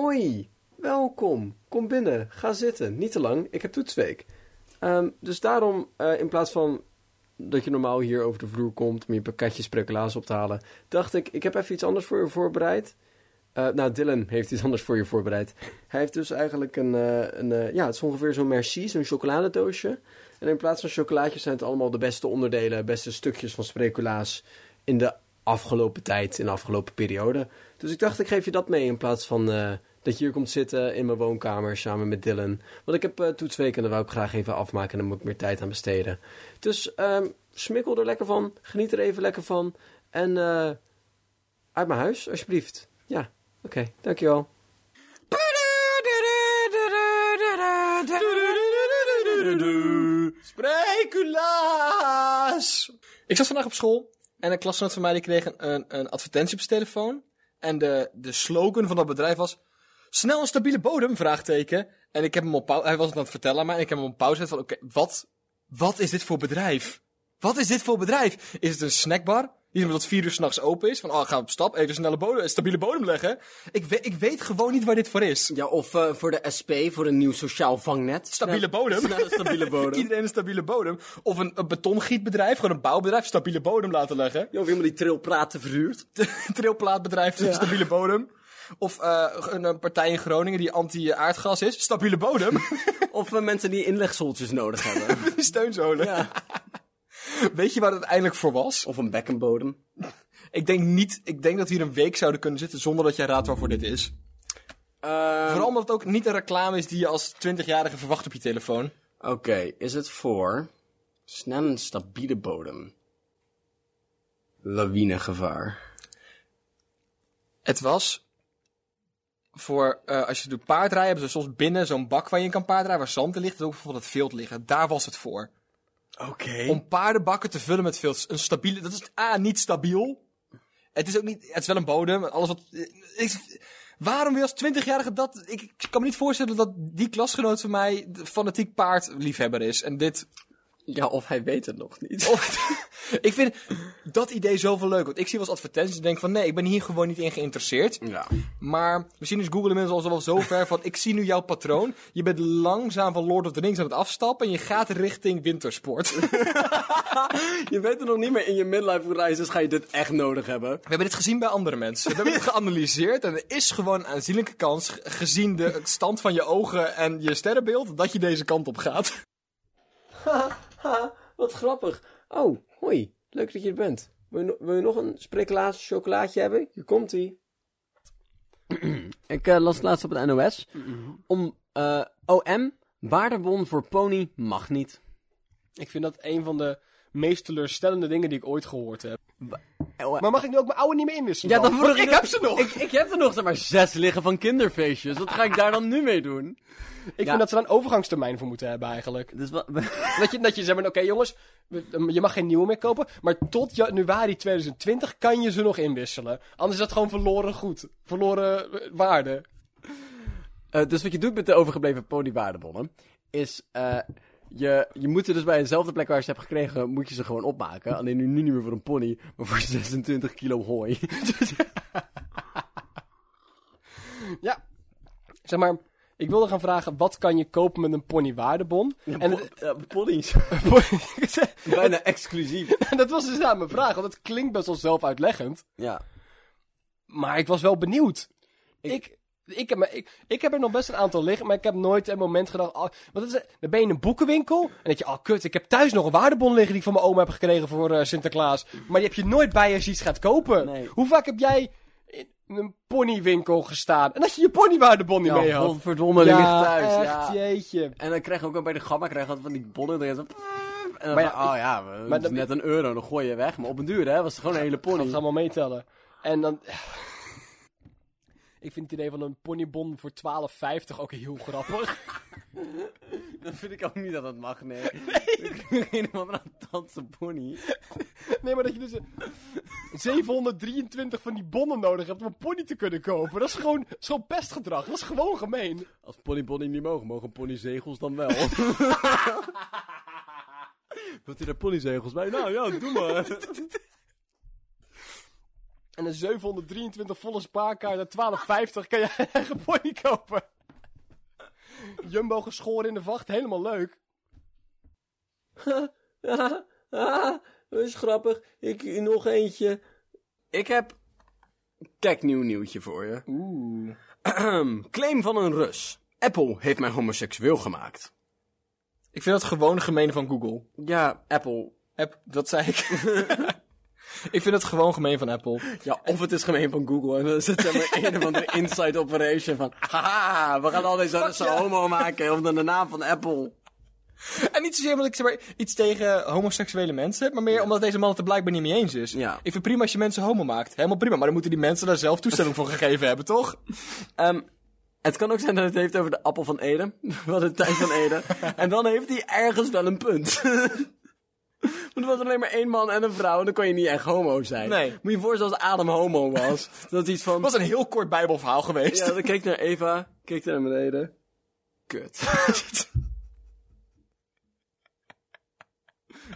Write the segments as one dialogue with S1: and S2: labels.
S1: hoi, welkom, kom binnen, ga zitten, niet te lang, ik heb toetsweek. Ehm, dus daarom, eh, in plaats van dat je normaal hier over de vloer komt om je pakketjes speculaas op te halen, dacht ik, ik heb even iets anders voor je voorbereid. Eh, nou, Dylan heeft iets anders voor je voorbereid. Hij heeft dus eigenlijk een, eh, een ja, het is ongeveer zo'n merci, zo'n chocoladedoosje. En in plaats van chocolaatjes zijn het allemaal de beste onderdelen, beste stukjes van speculaas in de afgelopen tijd, in de afgelopen periode. Dus ik dacht, ik geef je dat mee in plaats van dat je hier komt zitten in mijn woonkamer samen met Dylan. Want ik heb uh, toetsweek en daar wou ik graag even afmaken en daar moet ik meer tijd aan besteden. Dus ehm, smikkel er lekker van, geniet er even lekker van. En eh, uit mijn huis, alsjeblieft. Ja, oké, dankjewel.
S2: Spreculaas! Ik zat vandaag op school en een klasgenoot van mij die kreeg een, een, een advertentie op zijn telefoon. En de, de slogan van dat bedrijf was... Snel een stabiele bodem, vraagteken. En ik heb hem op pauze... Hij was het aan het vertellen aan mij en ik heb hem op pauze gezet van... Oké, wat, wat is dit voor bedrijf? Wat is dit voor bedrijf? Is het een snackbar? Die tot vier uur s'nachts open is. Van, oh, ga op stap, even snelle bodem, een stabiele bodem leggen. Ik, we, ik weet gewoon niet waar dit voor is.
S1: Ja, of eh, voor de SP, voor een nieuw sociaal vangnet.
S2: Stabiele bodem.
S1: Snelle stabiele bodem.
S2: Iedereen een stabiele bodem. Of een, een betongietbedrijf, gewoon een bouwbedrijf, stabiele bodem laten leggen.
S1: Ja, of iemand die trilpraten verhuurt.
S2: Trilplaatbedrijf, stabiele bodem. Of eh, een, een partij in Groningen die anti-aardgas is, stabiele bodem.
S1: Of eh, mensen die inlegsoltjes nodig hebben.
S2: Steunzolen.
S1: ja.
S2: Weet je waar het uiteindelijk voor was?
S1: Of een bekkenbodem.
S2: Ik denk niet, ik denk dat we hier een week zouden kunnen zitten zonder dat jij raadt waarvoor dit is.
S1: Ehm,
S2: Vooral omdat het ook niet een reclame is die je als 20-jarige verwacht op je telefoon.
S1: Oké, is het voor snel een stabiele bodem? Lawinegevaar.
S2: Het was voor, eh, als je doet paardrijden, hebben ze soms binnen zo'n bak waar je in kan paardrijden, waar zand in ligt, en ook bijvoorbeeld het vilt liggen. Daar was het voor.
S1: Oké.
S2: Om paardenbakken te vullen met vilt. Een stabiele, dat is A, niet stabiel. Het is ook niet, het is wel een bodem, alles wat, ik, waarom wil je als 20-jarige dat, ik, ik kan me niet voorstellen dat die klasgenoot van mij de fanatiek paardliefhebber is. En dit,
S1: Ja, of hij weet het nog niet.
S2: Of- ik vind dat idee zoveel leuk. Want ik zie wel eens advertenties en denk van nee, ik ben hier gewoon niet in geïnteresseerd.
S1: Ja.
S2: Maar misschien is Google inmiddels al wel zo ver van ik zie nu jouw patroon. Je bent langzaam van Lord of the Rings aan het afstappen en je gaat richting wintersport. We
S1: Je weet er nog niet meer in je midlife crisis ga je dit echt nodig hebben.
S2: hebben dit gezien bij andere mensen. We hebben dit geanalyseerd en er is gewoon een aanzienlijke kans, ge- gezien de stand van je ogen en je sterrenbeeld, dat je deze kant op gaat.
S1: Ha, wat grappig. Oh, hoi. Leuk dat je er bent. Wil je, no- wil je nog een spreeklaas chocolaatje hebben? Hier komt ie. Ik eh, las het laatst op het NOS. Om eh, OM, waardebon voor pony mag niet.
S3: Ik vind dat een van de meest teleurstellende dingen die ik ooit gehoord heb.
S1: Oh,
S3: Maar mag ik nu ook mijn oude niet meer inwisselen?
S1: Ja, dan
S3: Want
S1: vroeg
S3: ik heb ze nog.
S1: Ik, ik heb er nog zeg maar zes liggen van kinderfeestjes. Wat ga ik daar dan nu mee doen?
S3: Ik vind dat ze daar een overgangstermijn voor moeten hebben eigenlijk.
S1: Dus wat...
S3: Dat je, dat je zegt, maar, oké jongens, je mag geen nieuwe meer kopen. Maar tot januari 2020 kan je ze nog inwisselen. Anders is dat gewoon verloren goed. Verloren eh, waarde.
S1: Eh, dus wat je doet met de overgebleven ponywaardebonnen, is eh, je, je moet ze dus bij dezelfde plek waar je ze hebt gekregen, moet je ze gewoon opmaken. Alleen nu, niet meer voor een pony, maar voor 26 kilo hooi.
S3: Ja. Zeg maar, ik wilde gaan vragen, wat kan je kopen met een ponywaardebon? en het-
S1: Ja, ponies.
S3: en
S1: Bijna exclusief.
S3: dat was dus aan mijn vraag, want het klinkt best wel zelfuitleggend.
S1: Ja.
S3: Maar ik was wel benieuwd. Ik, ik, heb, me- ik, ik heb er nog best een aantal liggen, maar ik heb nooit een moment gedacht... Oh, want is, dan ben je in een boekenwinkel en denk je... Oh, kut, ik heb thuis nog een waardebon liggen die ik van mijn oma heb gekregen voor eh, Sinterklaas. Maar die heb je nooit bij als je iets gaat kopen.
S1: Nee.
S3: Hoe vaak heb jij in een ponywinkel gestaan en dat je je ponywaardebon niet mee
S1: Ja,
S3: had?
S1: godverdomme, die ligt thuis.
S3: echt,
S1: ja.
S3: jeetje.
S1: En dan krijg je ook al bij de gamma krijg je altijd van die bonnen. Zo, en dan
S3: Maar ja,
S1: van, oh ja,
S3: maar dat-
S1: net een euro, dan gooi je weg. Maar op een duur, hè, was het gewoon een hele pony.
S3: het allemaal meetellen. En dan... Ik vind het idee van een ponybon voor 12,50 ook heel grappig.
S1: Dan vind ik ook niet dat dat mag, nee. Geen of andere tandse pony.
S3: Nee, maar dat je dus eh, 723 van die bonnen nodig hebt om een pony te kunnen kopen. Dat is gewoon, dat is gewoon pestgedrag. Dat is gewoon gemeen.
S1: Als ponypony niet mogen, mogen ponyzegels dan wel. Wilt u daar ponyzegels bij? Nou ja, doe maar.
S3: En een 723 volle spaarkaart en 12,50 kan je eigen pony kopen. Jumbo geschoren in de vacht, helemaal leuk.
S1: Ah, ah, dat is grappig. Ik, nog eentje. Ik heb... Kijk, nieuw nieuwtje voor je.
S2: Oeh.
S1: Claim van een Rus. Apple heeft mij homoseksueel gemaakt.
S2: Ik vind dat gewoon gemeen van Google.
S1: Ja, Apple.
S2: App, dat zei ik. ik vind het gewoon gemeen van Apple.
S1: Ja, of het is gemeen van Google. En dan is het zeg maar een of andere inside operation van... Haha, we gaan al deze homo maken onder de naam van Apple.
S2: En niet zozeer omdat ik zeg maar, iets tegen homoseksuele mensen heb, maar meer omdat deze man het er blijkbaar niet mee eens is.
S1: Ja.
S2: Ik vind prima als je mensen homo maakt. Helemaal prima. Maar dan moeten die mensen daar zelf toestemming voor gegeven hebben, toch?
S1: Ehm, het kan ook zijn dat het heeft over de appel van Eden. Wat de tijd van Eden. en dan heeft hij ergens wel een punt. Want er was alleen maar één man en een vrouw en dan kon je niet echt homo zijn.
S2: Nee.
S1: Moet je je voorstellen als Adam homo was. dat is iets van...
S2: Het was een heel kort bijbelverhaal geweest.
S1: Ja, dan keek naar Eva, keek naar beneden. Kut.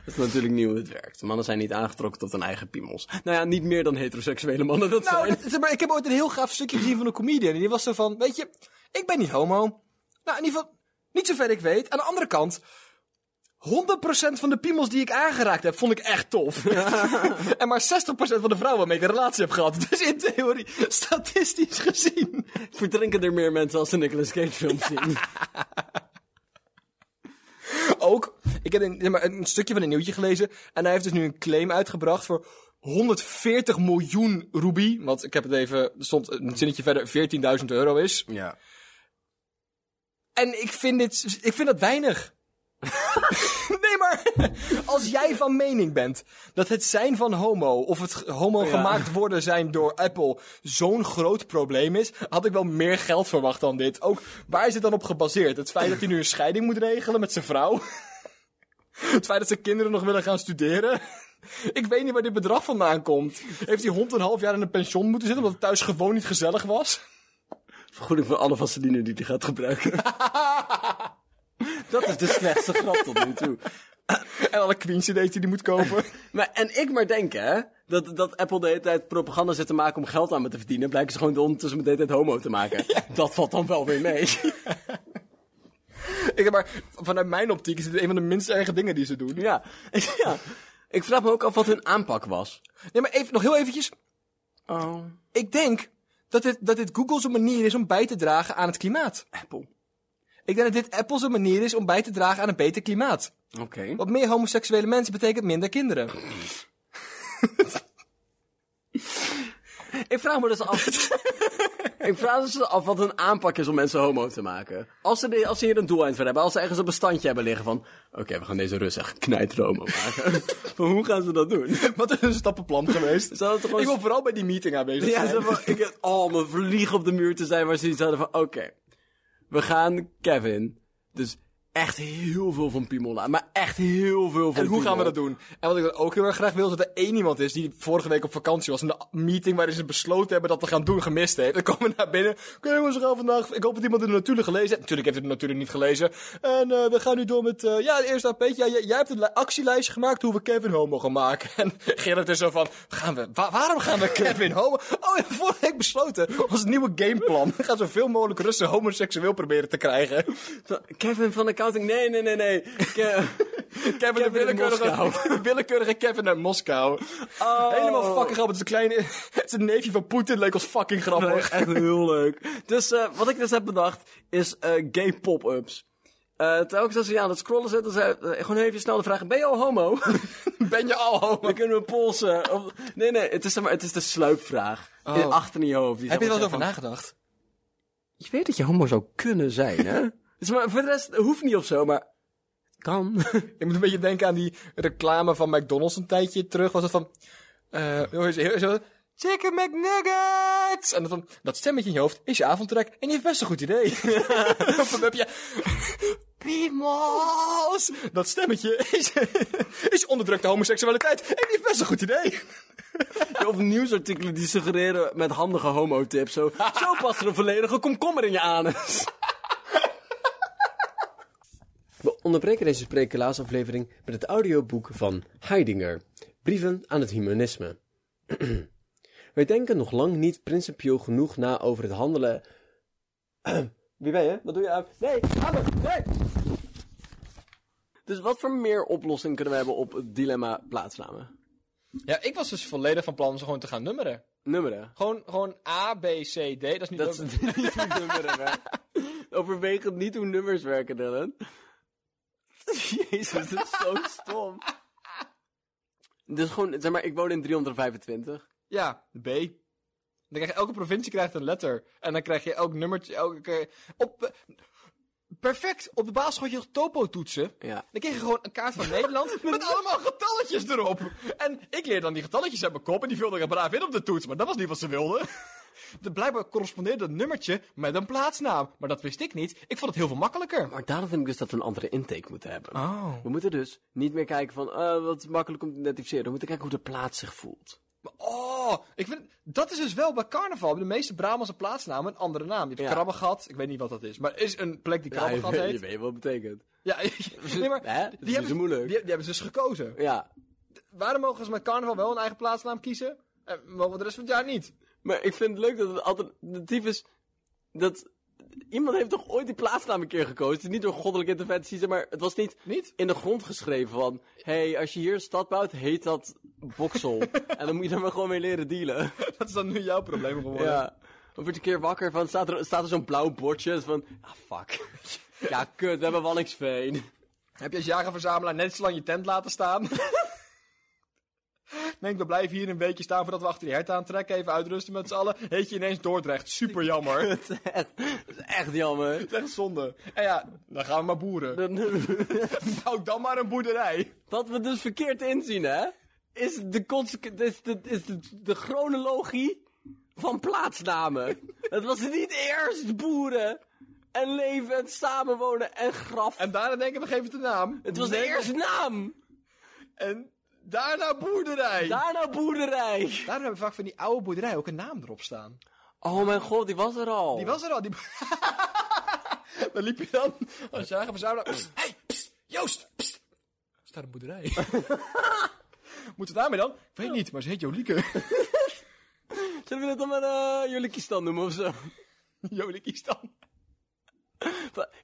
S1: Dat is natuurlijk niet hoe het werkt. Mannen zijn niet aangetrokken tot hun eigen piemels. Nou ja, niet meer dan heteroseksuele mannen dat
S2: Nou,
S1: zijn.
S2: dat- maar, ik heb ooit een heel gaaf stukje gezien van een comedian. En die was zo van, weet je, ik ben niet homo. Nou, in ieder geval, niet zover ik weet. Aan de andere kant, 100% van de piemels die ik aangeraakt heb, vond ik echt tof. en maar 60% van de vrouwen waarmee ik een relatie heb gehad. Dus in theorie, statistisch gezien.
S1: Verdrinken er meer mensen als ze Nicolas Cage films zien.
S2: Ook, ik heb een, een stukje van een nieuwtje gelezen. En hij heeft dus nu een claim uitgebracht voor 140 miljoen roebie. Want ik heb het even, stond een zinnetje verder, 14.000 euro is.
S1: Ja.
S2: En ik vind dit, ik vind dat weinig. nee, maar als jij van mening bent dat het zijn van homo of het homo gemaakt worden zijn door Apple zo'n groot probleem is, had ik wel meer geld verwacht dan dit. Ook waar is het dan op gebaseerd? Het feit dat hij nu een scheiding moet regelen met zijn vrouw? Het feit dat zijn kinderen nog willen gaan studeren? Ik weet niet waar dit bedrag vandaan komt. Heeft die hond een half jaar in een pension moeten zitten omdat het thuis gewoon niet gezellig was?
S1: Vergoeding voor alle vaseline die hij gaat gebruiken. Dat is de slechtste grap tot nu toe.
S2: En alle Queen CD's die hij moet kopen?
S1: Maar, en ik maar denken, hè, dat, dat Apple de hele tijd propaganda zit te maken om geld aan me te verdienen, blijken ze gewoon ondertussen met de hele tijd homo te maken. Dat valt dan wel weer mee.
S2: Ik heb maar, vanuit mijn optiek is dit een van de minst erge dingen die ze doen.
S1: ja. ja. Ik vraag me ook af wat hun aanpak was.
S2: Nee, maar even, nog heel eventjes.
S1: Oh.
S2: Ik denk dat dit, dat dit Google's manier is om bij te dragen aan het klimaat.
S1: Apple.
S2: Ik denk dat dit Apple's manier is om bij te dragen aan een beter klimaat.
S1: Oké.
S2: Want meer homoseksuele mensen betekent minder kinderen.
S1: Ik vraag me dus af. ik vraag me dus af wat hun aanpak is om mensen homo te maken. Als ze, als ze hier een doeleind voor hebben, als ze ergens een bestandje hebben liggen van. Oké, we gaan deze Rus echt knijter homo maken. van hoe gaan ze dat doen?
S2: Wat is een stappenplan geweest?
S1: Gewoon
S2: Ik wil vooral bij die meeting aanwezig
S1: Ja,
S2: zijn.
S1: zo van, ik oh, mijn vlieg op de muur te zijn waar ze iets hadden van, oké, we gaan Kevin, dus echt heel veel van laten, maar echt heel veel van
S2: En hoe gaan we dat doen? En wat ik dan ook heel erg graag wil, is dat er één iemand is die vorige week op vakantie was. En de meeting waarin ze besloten hebben dat te gaan doen gemist heeft. Dan komen we naar binnen. Oké jongens, we gaan vandaag... Ik hoop dat iemand de natuurlijk gelezen heeft. Natuurlijk heeft de natuurlijk niet gelezen. En eh, we gaan nu door met... eh, ja, de eerste AP'tje. Ja, jij, jij hebt een li- actielijstje gemaakt hoe we Kevin homo gaan maken. En Gerrit is zo van... Gaan we, wa- waarom gaan we Kevin homo... Oh, ja, vorige week besloten. Ons nieuwe gameplan. We gaan zoveel mogelijk Russen homoseksueel proberen te krijgen.
S1: Van, Kevin nee, nee, nee, nee. Ke-
S2: Kevin, de willekeurige, willekeurige Kevin uit Moskou.
S1: Oh.
S2: Helemaal fucking grappig. Het is een kleine... Het is een neefje van Poetin. Leek ons fucking
S1: Nee,
S2: grappig.
S1: echt heel leuk. Dus eh, wat ik dus heb bedacht, is eh, gay pop-ups. Eh telkens als je aan het scrollen zit, dan zei, eh, gewoon even snel de vraag, ben je al homo?
S2: Ben je al homo?
S1: Dan kunnen we polsen. Of- nee, nee, het is, maar, het is de sluipvraag.
S2: Oh.
S1: In, achter in je hoofd. Die
S2: Heb je er wel over nagedacht?
S1: Je weet dat je homo zou kunnen zijn, hè? Dus, maar voor de rest, hoeft niet of zo, maar... Kan.
S2: Ik moet een beetje denken aan die reclame van McDonald's een tijdje terug. Was het van... eh? Zo, Chicken McNuggets! En dan dat stemmetje in je hoofd is je avondtrek. En die heeft best een goed idee. of dan heb je... Piemels! Dat stemmetje is, is onderdrukte homoseksualiteit. En die heeft best een goed idee.
S1: Of nieuwsartikelen die suggereren met handige homo-tips. Zo, zo past er een volledige komkommer in je anus. Onderbreken deze spreeklaasaflevering met het audioboek van Heidinger. Brieven aan het humanisme. Wij denken nog lang niet principieel genoeg na over het handelen. Wie ben je? Wat doe je aan? Nee, aan me! Nee! Dus wat voor meer oplossing kunnen we hebben op het dilemma plaatsnamen?
S2: Ja, ik was dus volledig van plan om ze gewoon te gaan nummeren.
S1: Nummeren.
S2: Gewoon, gewoon A, B, C, D. Dat is niet...
S1: Dat is niet hoe nummeren werken. Overwegend niet hoe nummers werken, Dylan. Jezus, dat is zo stom. Dus gewoon, zeg maar, ik woon in 325.
S2: Ja, B. Dan krijg je, elke provincie krijgt een letter. En dan krijg je elk nummertje, elke keer... Op, perfect, op de basisschool had je nog topo-toetsen.
S1: Ja.
S2: Dan kreeg je gewoon een kaart van Nederland met allemaal getalletjes erop. En ik leerde dan die getalletjes uit mijn kop en die vulde ik er braaf in op de toets. Maar dat was niet wat ze wilden. De, blijkbaar correspondeerde dat nummertje met een plaatsnaam. Maar dat wist ik niet. Ik vond het heel veel makkelijker.
S1: Maar daarom vind ik dus dat we een andere intake moeten hebben.
S2: Oh.
S1: We moeten dus niet meer kijken van, eh, wat is makkelijk om te identificeren. We moeten kijken hoe de plaats zich voelt.
S2: Oh, ik vind, dat is dus wel bij carnaval. De meeste Brabantse plaatsnamen een andere naam. Je hebt
S1: Ja.
S2: Krabbegat, ik weet niet wat dat is. Maar is een plek die
S1: Ja, je,
S2: Krabbegat
S1: weet, je
S2: heet.
S1: weet wat het betekent.
S2: Ja, nee, maar
S1: Hè? Dat is niet
S2: die, hebben,
S1: zo moeilijk.
S2: die, die hebben ze dus gekozen.
S1: Ja,
S2: Waarom mogen ze met carnaval wel een eigen plaatsnaam kiezen? En mogen we de rest van het jaar niet?
S1: Maar ik vind het leuk dat het alternatief is dat... Iemand heeft toch ooit die plaatsnaam een keer gekozen? Het is niet door goddelijke interventie, maar het was niet
S2: Niet?
S1: in de grond geschreven van... Hé, hey, als je hier een stad bouwt, heet dat Boksel. en dan moet je er maar gewoon mee leren dealen.
S2: Dat is dan nu jouw probleem geworden.
S1: Ja. Of word je een keer wakker van, staat er, staat er zo'n blauw bordje van... Ah, fuck. ja, kut, we hebben Wallingsveen.
S2: Heb je als jagerverzamelaar net zo lang je tent laten staan? Denk, we blijven hier een weekje staan voordat we achter die hert aantrekken. Even uitrusten met z'n allen. Heet je ineens Dordrecht. Super jammer.
S1: dat, is echt, is echt jammer.
S2: Dat is echt zonde. En ja, dan gaan we maar boeren. Bouw dan maar een boerderij.
S1: Wat we dus verkeerd inzien, hè? Is de, is de, is de, de chronologie van plaatsnamen. Het was niet eerst boeren en leven en samenwonen en graf.
S2: En daarna denken we, geven het een naam.
S1: het was
S2: Nee,
S1: eerst naam.
S2: En daarna boerderij.
S1: Daarna boerderij.
S2: Daarom hebben we vaak van die oude boerderij ook een naam erop staan.
S1: Oh mijn god, die was er al.
S2: Die was er al. Die... dan liep je dan als jagerverzamelaar. Psst, hey, psst, Joost. Er staat een boerderij. Moeten we daarmee dan? Ik weet niet, maar ze heet Jolieke.
S1: Zullen we het dan maar uh, Jolikistan noemen of zo?
S2: Is dan.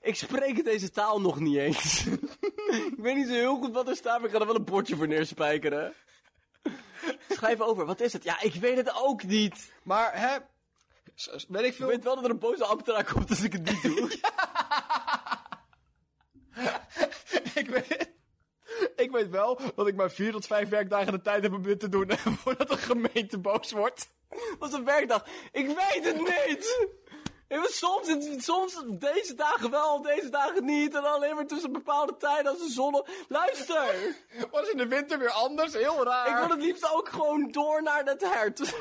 S1: Ik spreek deze taal nog niet eens. ik weet niet zo heel goed wat er staat, maar ik ga er wel een bordje voor neerspijkeren. Schrijf over, wat is het? Ja, ik weet het ook niet.
S2: Maar, hè... Weet ik
S1: Ik
S2: veel...
S1: weet wel dat er een boze ambtenaar komt als ik het niet doe.
S2: ik, weet, ik weet wel dat ik maar vier tot vijf werkdagen de tijd heb om dit te doen voordat een gemeente boos wordt.
S1: Wat is een werkdag? Ik weet het niet! Soms, soms deze dagen wel, deze dagen niet. En alleen maar tussen bepaalde tijden als de zon... Luister!
S2: Was in de winter weer anders, heel raar.
S1: Ik wil het liefst ook gewoon door naar het hert.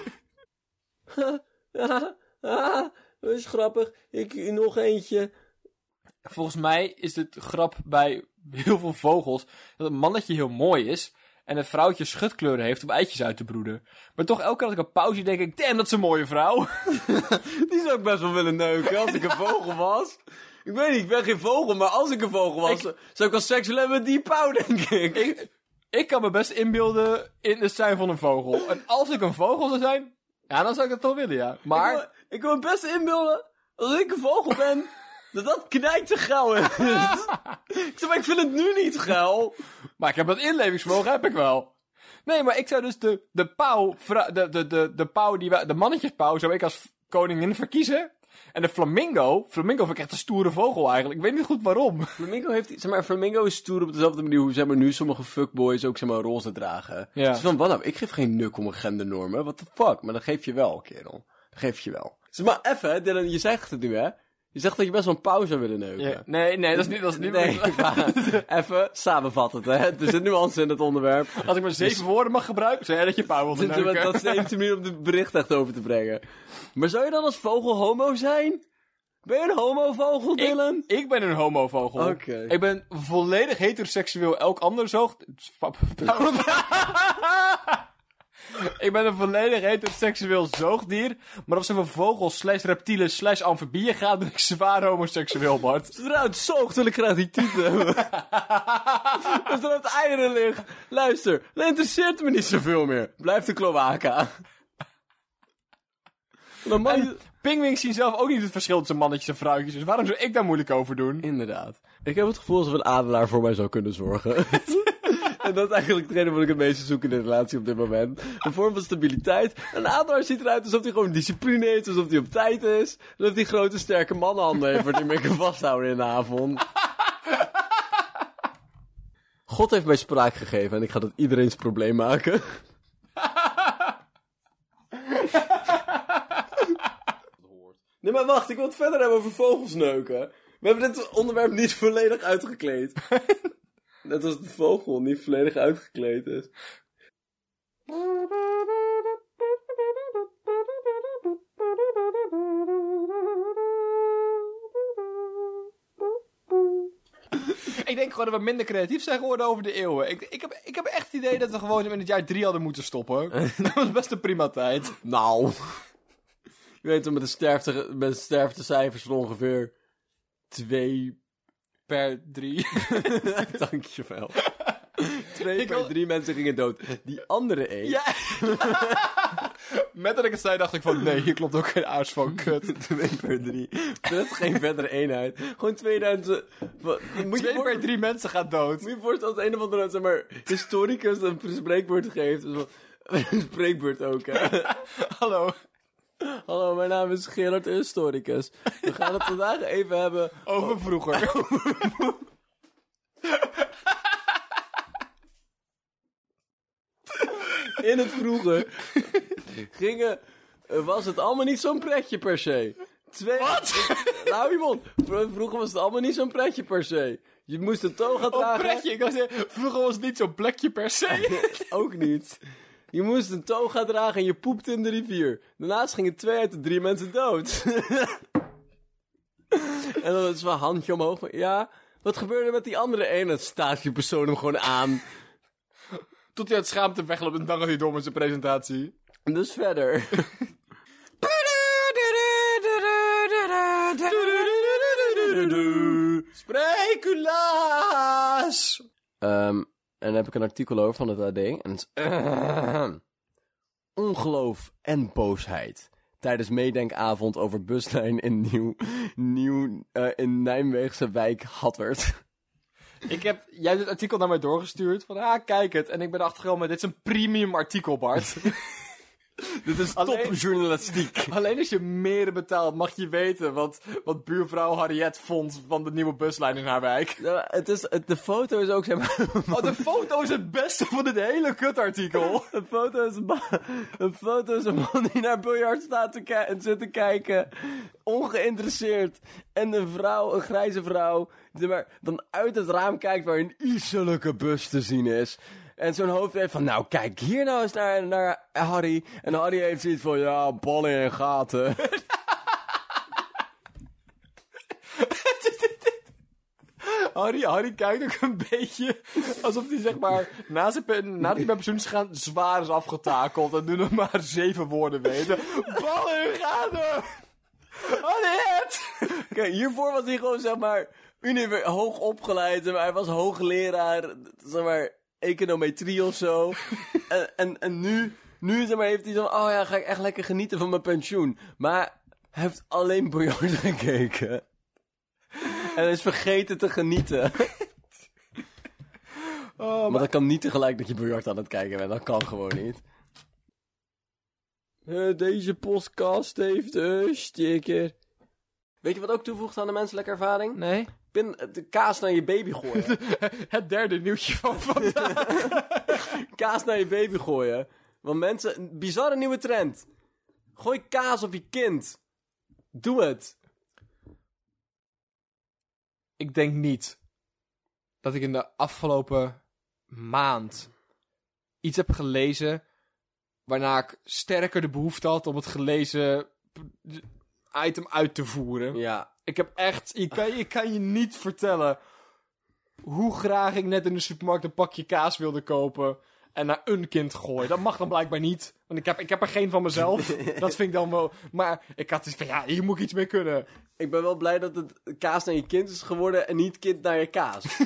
S1: dat is grappig. Ik, nog eentje.
S3: Volgens mij is het grap bij heel veel vogels dat een mannetje heel mooi is en een vrouwtje schutkleuren heeft om eitjes uit te broeden. Maar toch elke keer als ik een pauze denk ik, damn, dat is een mooie vrouw.
S1: Die zou ik best wel willen neuken als ik een vogel was. Ik weet niet, ik ben geen vogel, maar als ik een vogel was,
S3: Ik-
S1: zou ik wel seks willen hebben met die pauw, denk ik.
S3: ik, ik kan me best inbeelden in het zijn van een vogel. En als ik een vogel zou zijn, ja, dan zou ik dat toch willen, ja. Maar...
S1: Ik, wil, ik wil me best inbeelden, als ik een vogel ben, dat dat knijt te geil is. ik zeg, maar ik vind het nu niet geil.
S3: Maar ik heb dat inlevingsvermogen, heb ik wel. Nee, maar ik zou dus de, de pauw, de, de, de, de pauw die de mannetjespauw zou ik als koningin verkiezen. En de flamingo, flamingo vind ik echt een stoere vogel eigenlijk. Ik weet niet goed waarom.
S1: Flamingo heeft, zeg maar, Flamingo is stoer op dezelfde manier hoe, zeg maar, nu sommige fuckboys ook, zeg maar, roze dragen.
S3: Ja.
S1: Dus van, wat nou, ik geef geen nuk om een gendernormen, what the fuck, maar dat geef je wel, kerel. Dat geef je wel. Zeg maar, even, Dylan, je zegt het nu, hè. Je zegt dat je best wel een pauw zou willen neuken.
S3: Nee, nee, dat is niet, dat is niet
S1: Nee, even samenvatten, hè. Er zit nuance in het onderwerp.
S3: Als ik maar zeven woorden mag gebruiken, zei jij dat je pauw wilde neuken.
S1: dat is de enige manier om het bericht echt over te brengen. Maar zou je dan als vogel homo zijn? Ben je een homovogel, Dylan?
S3: Ik, ik ben een homovogel.
S1: Oké.
S3: Ik ben volledig heteroseksueel. Elk ander zoogd... ik ben een volledig heteroseksueel zoogdier. Maar als het over vogels slash reptielen slash amfibieën gaat, ben ik zwaar homoseksueel, Bart.
S1: Zodra het zoogt, wil ik graag die titel hebben. Er het eieren ligt. Luister, dat interesseert me niet zoveel meer. Blijf de kloaka. Dan je-
S2: En pingwings zien zelf ook niet het verschil tussen mannetjes en vrouwtjes. Dus waarom zou ik daar moeilijk over doen?
S1: Inderdaad. Ik heb het gevoel alsof een adelaar voor mij zou kunnen zorgen. en dat is eigenlijk hetgene wat ik het meeste zoek in een relatie op dit moment. Een vorm van stabiliteit. Een adelaar ziet eruit alsof hij gewoon discipline heeft, alsof hij op tijd is. Alsof hij grote sterke mannenhanden heeft waar hij mee kan vasthouden in de avond. God heeft mij spraak gegeven en ik ga dat iedereen's probleem maken. Nee, maar wacht, ik wil het verder hebben over vogelsneuken. We hebben dit onderwerp niet volledig uitgekleed. Net als de vogel niet volledig uitgekleed is.
S2: Ik denk gewoon dat we minder creatief zijn geworden over de eeuwen. Ik, ik, heb, ik heb echt het idee dat we gewoon in het jaar drie hadden moeten stoppen. dat was best een prima tijd.
S1: Nou. Je weet toch, met de, sterfte, met de sterftecijfers van ongeveer twee
S2: Per drie.
S1: Dankjewel. Twee
S2: Ik
S1: per
S2: wil-
S1: drie mensen gingen dood. Die andere één.
S2: Ja. Met dat ik het zei, dacht ik van nee, hier klopt ook geen aars van kut.
S1: Twee per drie. Is geen verdere eenheid. Gewoon 2000. Wat- Moet je
S2: Twee
S1: voor-
S2: per drie mensen gaat dood.
S1: Moet je je voorstellen als een of andere zeg maar, historicus een spreekwoord geeft. Dus een spreekwoord ook, hè.
S2: Hallo.
S1: Hallo, mijn naam is Gerard de Historicus. We gaan het vandaag even hebben
S2: Over vroeger.
S1: in het vroege. Gingen, eh, was het allemaal niet zo'n pretje per se. Twee,
S2: Wat?
S1: Nou, je mond. Vro- Vroeger was het allemaal niet zo'n pretje per se. Je moest een toga
S2: Oh,
S1: dragen.
S2: pretje. Ik vroeger was het niet zo'n plekje per se.
S1: Ook niet. Je moest een toga dragen en je poepte in de rivier. Daarnaast gingen twee uit de drie mensen dood. en dan is wel een handje omhoog. Ja, wat gebeurde met die andere ene? Dan staat die persoon hem gewoon aan.
S2: Tot hij uit schaamte wegloopt en dan gaat hij door met zijn presentatie.
S1: En dus verder.
S2: Spreculaas!
S1: Ehm, en daar heb ik een artikel over van het AD. En het is... Ongeloof en boosheid. Tijdens meedenkavond over buslijn in Nieuw... Nieuw... eh, in Nijmeegse wijk Hattert.
S2: Ik heb, jij hebt het artikel naar mij doorgestuurd. Van, ah, kijk het. En ik ben achtergekomen, dit is een premium artikel, Bart.
S1: Dit is
S2: Alleen-
S1: topjournalistiek.
S2: Alleen als je meer betaalt, mag je weten wat, wat buurvrouw Harriet vond van de nieuwe buslijn in haar wijk.
S1: Het is, het, de foto is ook, zeg maar...
S2: Oh, de foto is het beste van dit hele kutartikel.
S1: Een foto is een, foto is een man die naar biljart staat te en zit te kijken. Ongeïnteresseerd. En een vrouw, een grijze vrouw, die maar dan uit het raam kijkt waar een isselijke bus te zien is. En zo'n hoofd heeft van, nou kijk hier nou eens naar, naar Harry. En Harry heeft zoiets van, ja, ballen en gaten.
S2: Harry, Harry kijkt ook een beetje alsof hij zeg maar na zijn nadat hij bij pensioen is gegaan zwaar is afgetakeld en nu nog maar zeven woorden weten. Ballen en gaten! Harriet!
S1: Kijk, hiervoor was hij gewoon, zeg maar, hoog opgeleid. maar, hij was hoogleraar, zeg maar, econometrie of zo. en, en, en nu, nu zeg maar, heeft hij zo, oh ja, ga ik echt lekker genieten van mijn pensioen. Maar hij heeft alleen biljart gekeken. En is vergeten te genieten.
S2: Oh,
S1: Maar dat kan niet tegelijk dat je biljart aan het kijken bent. Dat kan gewoon niet. Eh, deze podcast heeft een sticker. Weet je wat ook toevoegt aan de menselijke ervaring?
S2: Nee.
S1: Pin de kaas naar je baby gooien.
S2: Het derde nieuwtje van vandaag.
S1: kaas naar je baby gooien. Want mensen, een bizarre nieuwe trend. Gooi kaas op je kind. Doe het.
S2: Ik denk niet dat ik in de afgelopen maand iets heb gelezen waarna ik sterker de behoefte had om het gelezen item uit te voeren.
S1: Ja.
S2: Ik heb echt, ik kan, ik kan je niet vertellen hoe graag ik net in de supermarkt een pakje kaas wilde kopen en naar een kind gooien. Dat mag dan blijkbaar niet, want ik heb, ik heb er geen van mezelf. Dat vind ik dan wel, maar ik had iets van, ja, hier moet ik iets mee kunnen.
S1: Ik ben wel blij dat het kaas naar je kind is geworden en niet kind naar je kaas.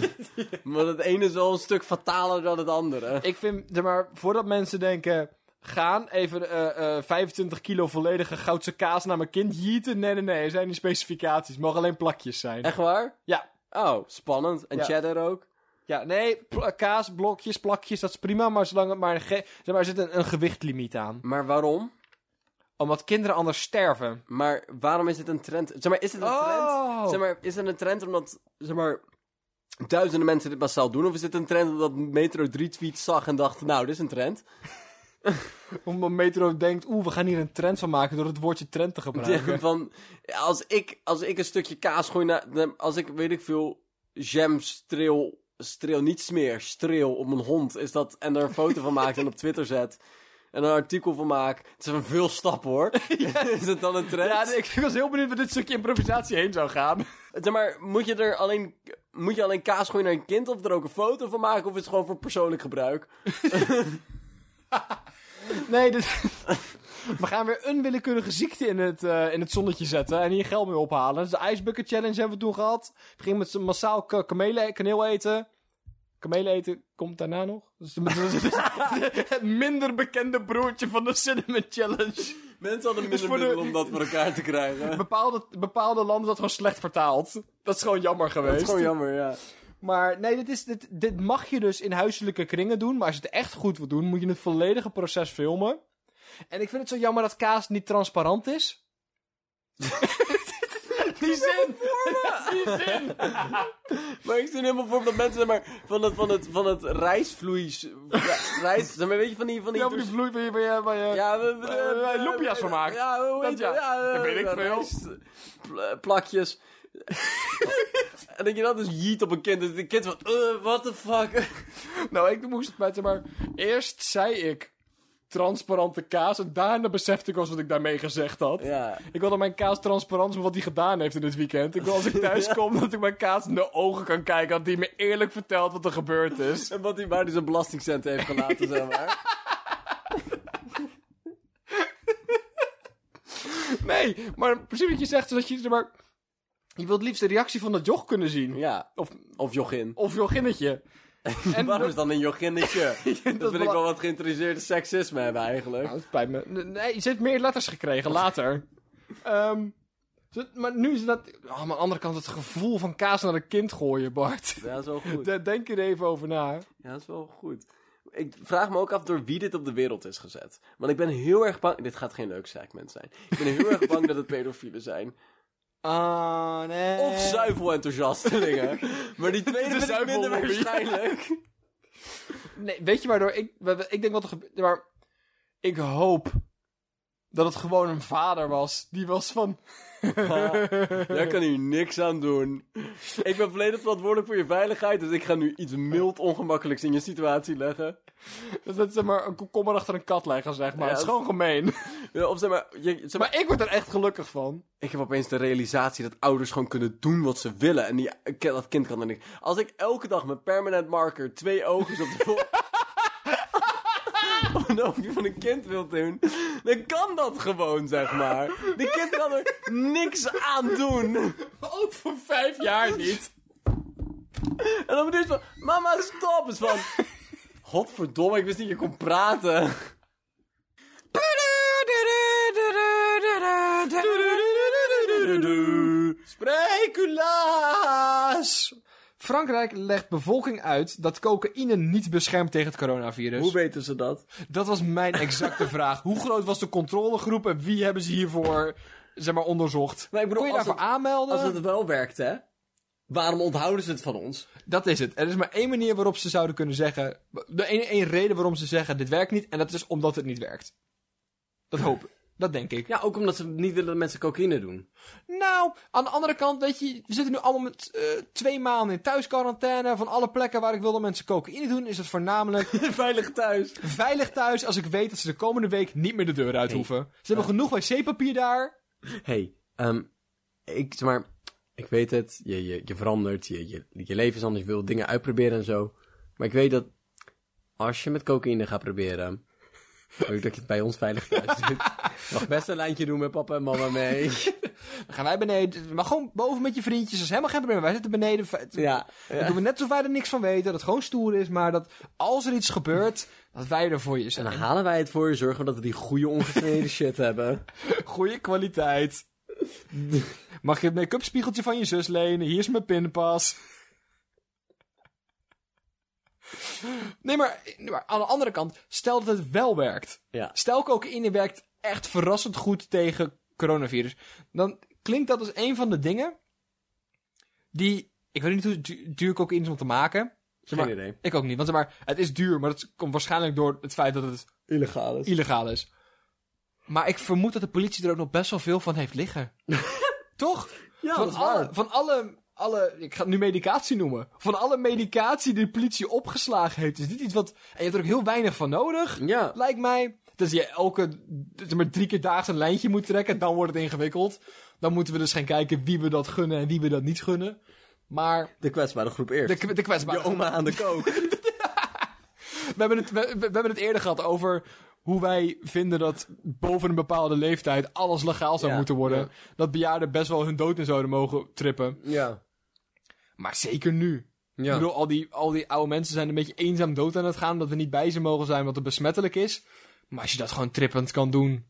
S1: Want het ene is wel een stuk fataler dan het andere.
S2: Ik vind, maar, voordat mensen denken... gaan, even eh, eh, 25 kilo volledige goudse kaas naar mijn kind jieten. Nee, nee, nee, er zijn die specificaties. Het mogen alleen plakjes zijn.
S1: Echt waar?
S2: Ja.
S1: Oh, spannend. En
S2: Ja.
S1: cheddar ook?
S2: Ja, nee, kaas, blokjes, plakjes, dat is prima, maar zolang het maar, zeg maar er zit een, een gewichtlimiet aan.
S1: Maar waarom?
S2: Omdat kinderen anders sterven.
S1: Maar waarom is het een trend? Zeg maar, is het een
S2: Oh.
S1: trend? Zeg maar, is het een trend omdat, zeg maar, duizenden mensen dit massaal doen? Of is het een trend omdat Metro drie tweets zag en dacht, nou, dit is een trend?
S2: Omdat Metro denkt, oeh, we gaan hier een trend van maken door het woordje trend te gebruiken.
S1: Van, als, ik, als ik een stukje kaas gooi naar, als ik, weet ik veel, jam streel, streel, niet smeer, streel op mijn hond, is dat, en er een foto van maak en op Twitter zet, en een artikel van maak, het is een veel stap hoor. is het dan een trend?
S2: Ja, ik was heel benieuwd waar dit stukje improvisatie heen zou gaan.
S1: Zeg maar, moet je er alleen, moet je alleen kaas gooien naar een kind of er ook een foto van maken of is het gewoon voor persoonlijk gebruik?
S2: Nee, dit... we gaan weer een willekeurige ziekte in het, eh, in het zonnetje zetten en hier geld mee ophalen. Dus de Ice Bucket Challenge hebben we toen gehad. We gingen met massaal kamelen, kaneel eten. Kamelen eten komt daarna nog. Dus het minder bekende broertje van de Cinnamon Challenge.
S1: Mensen hadden minder
S2: voor de-
S1: middelen om dat voor elkaar te krijgen.
S2: Bepaalde, bepaalde landen dat gewoon slecht vertaald. Dat is gewoon jammer geweest.
S1: Dat is gewoon jammer, ja.
S2: Maar nee, dit, is, dit, dit mag je dus in huiselijke kringen doen. Maar als je het echt goed wil doen, moet je het volledige proces filmen. En ik vind het zo jammer dat kaas niet transparant is. Die zin! Die zin!
S1: Maar ik zie helemaal voor dat mensen maar, van het, van het, van het rijstvloeis... Ja, rijst, zeg maar, weet je van die... Van die
S2: Ja, van die vloei waar je... Waar je, waar je
S1: Ja, we, we,
S2: loempia's van maakt.
S1: Ja, hoe
S2: Dat ja. Dat weet ik veel.
S1: plakjes. en dat je dat dus jiet op een kind. En de kind van, uh, what the fuck?
S2: Nou, ik moest het met, zeg maar... Eerst zei ik transparante kaas. En daarna besefte ik als wat ik daarmee gezegd had.
S1: ja.
S2: Ik wil dat mijn kaas transparant is met wat hij gedaan heeft in dit weekend. Ik wil als ik thuis kom dat ik mijn kaas in de ogen kan kijken. Dat hij me eerlijk vertelt wat er gebeurd is.
S1: En wat hij waar hij zijn belastingcenten heeft gelaten, zeg maar.
S2: Nee, maar precies wat je zegt is dat je, zeg maar... Je wilt liefst de reactie van dat joch kunnen zien.
S1: Ja.
S2: Of,
S1: Of Jochin.
S2: of jochinnetje. En
S1: Waarom is dan een Jochinnetje? dat
S2: dat
S1: vind ik wel wat geïnteresseerde seksisme hebben eigenlijk.
S2: Nou, het spijt me. Nee, ze heeft meer letters gekregen later. Ehm, maar nu is dat... Oh, aan de andere kant het gevoel van kaas naar een kind gooien, Bart.
S1: Ja, dat is wel goed.
S2: Daar denk er even over na.
S1: Ja, dat is wel goed. Ik vraag me ook af door wie dit op de wereld is gezet. Want ik ben heel erg bang... Dit gaat geen leuk segment zijn. Ik ben heel erg bang dat het pedofielen zijn.
S2: Ah, nee.
S1: Of zuivelenthousiastelingen. maar die tweede vind ik minder waarschijnlijk.
S2: Nee, weet je waardoor ik... Ik denk wat er gebeurt... Maar ik hoop dat het gewoon een vader was. Die was van...
S1: Jij kan hier niks aan doen. Ik ben volledig verantwoordelijk voor je veiligheid. Dus ik ga nu iets mild ongemakkelijks in je situatie leggen.
S2: Dat is zeg maar een komkommer achter een kat leggen, zeg maar.
S1: Ja,
S2: het is gewoon gemeen.
S1: Ja, Of zeg maar, je, zeg maar,
S2: Maar ik word er echt gelukkig van.
S1: ik heb opeens de realisatie dat ouders gewoon kunnen doen wat ze willen. En die, dat kind kan er niks. Als ik elke dag met permanent marker twee ogen op de oogje van een kind wil doen, dan kan dat gewoon, zeg maar. De kind kan er niks aan doen.
S2: Ook voor vijf jaar niet.
S1: En dan moet je van, mama stop! Het is van, godverdomme, ik wist niet dat je kon praten.
S2: Spreculaas! Frankrijk legt bevolking uit dat cocaïne niet beschermt tegen het coronavirus.
S1: Hoe weten ze dat?
S2: Dat was mijn exacte vraag. Hoe groot was de controlegroep en wie hebben ze hiervoor zeg maar, onderzocht?
S1: Maar ik bedoel,
S2: Kon je daarvoor aanmelden?
S1: Als het wel werkt, hè? Waarom onthouden ze het van ons?
S2: Dat is het. Er is maar één manier waarop ze zouden kunnen zeggen... De één, één reden waarom ze zeggen dit werkt niet. En dat is omdat het niet werkt. Dat hoop ik. Dat denk ik.
S1: Ja, ook omdat ze niet willen dat mensen cocaïne doen.
S2: Nou, aan de andere kant, weet je, we zitten nu allemaal met eh, twee maanden in thuisquarantaine. Van alle plekken waar ik wil dat mensen cocaïne doen, is het voornamelijk
S1: Veilig thuis.
S2: veilig thuis als ik weet dat ze de komende week niet meer de deur uit
S1: Hey.
S2: hoeven. Ze hebben genoeg wc-papier daar.
S1: hey, ehm, ik, zeg maar, ik weet het, je, je, je verandert, je, je, je leven is anders, je wil dingen uitproberen en zo. Maar ik weet dat als je met cocaïne gaat proberen, ik dat je het bij ons veilig thuis doet. Mag best een lijntje doen met papa en mama mee.
S2: Dan gaan wij beneden, maar gewoon boven met je vriendjes, dat is helemaal geen probleem. Wij zitten beneden,
S1: Ja.
S2: Dan doen we net alsof wij er niks van weten, dat het gewoon stoer is, maar dat als er iets gebeurt, Dat wij er voor je
S1: En
S2: zijn.
S1: dan halen wij het voor je, zorgen dat we die goede ongesneden shit hebben.
S2: Goeie kwaliteit. Mag je het make-up spiegeltje van je zus lenen? Hier is mijn pinpas. Nee maar, aan de andere kant, stel dat het wel werkt.
S1: Ja.
S2: Stel cocaïne werkt echt verrassend goed tegen coronavirus. Dan klinkt dat als een van de dingen die... Ik weet niet hoe du- duur cocaïne is om te maken. Zeg maar,
S1: Geen idee.
S2: Ik ook niet, want zeg maar, het is duur, maar dat komt waarschijnlijk door het feit dat het
S1: Illegaal is.
S2: illegaal is. Maar ik vermoed dat de politie er ook nog best wel veel van heeft liggen. Toch?
S1: Ja,
S2: van,
S1: dat is
S2: alle, van alle, alle, ik ga het nu medicatie noemen. Van alle medicatie die de politie opgeslagen heeft, is dit iets wat, en je hebt er ook heel weinig van nodig,
S1: Ja.
S2: lijkt mij. Dus je elke, maar drie keer daags een lijntje moet trekken, dan wordt het ingewikkeld. Dan moeten we dus gaan kijken wie we dat gunnen en wie we dat niet gunnen. Maar
S1: De kwetsbare groep eerst.
S2: de, de kwetsbare...
S1: Je oma aan de kook.
S2: We hebben, het, we, we hebben het eerder gehad over hoe wij vinden dat boven een bepaalde leeftijd alles legaal zou
S1: Ja,
S2: moeten worden.
S1: ja.
S2: Dat bejaarden best wel hun dood in zouden mogen trippen.
S1: ja.
S2: Maar zeker nu.
S1: Ja.
S2: Ik bedoel, al die, al die oude mensen zijn een beetje eenzaam dood aan het gaan. Dat we niet bij ze mogen zijn, wat het besmettelijk is. Maar als je dat gewoon trippend kan doen.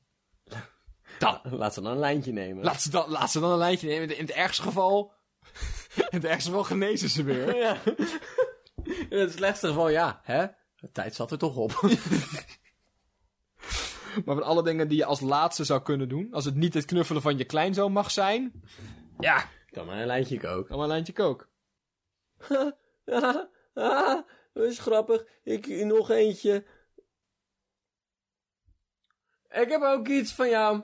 S2: Dan.
S1: Laat ze dan een lijntje nemen.
S2: Laat ze, dan, laat ze dan een lijntje nemen. In het ergste geval. In het ergste geval genezen ze weer.
S1: Ja. In het slechtste geval, ja. Hè? De tijd zat er toch op.
S2: Maar van alle dingen die je als laatste zou kunnen doen. Als het niet het knuffelen van je kleinzoon mag zijn. Ja,
S1: Kan maar een lijntje koken.
S2: dan maar een lijntje kook.
S1: Ah, dat is grappig. Ik nog eentje. Ik heb ook iets van jou.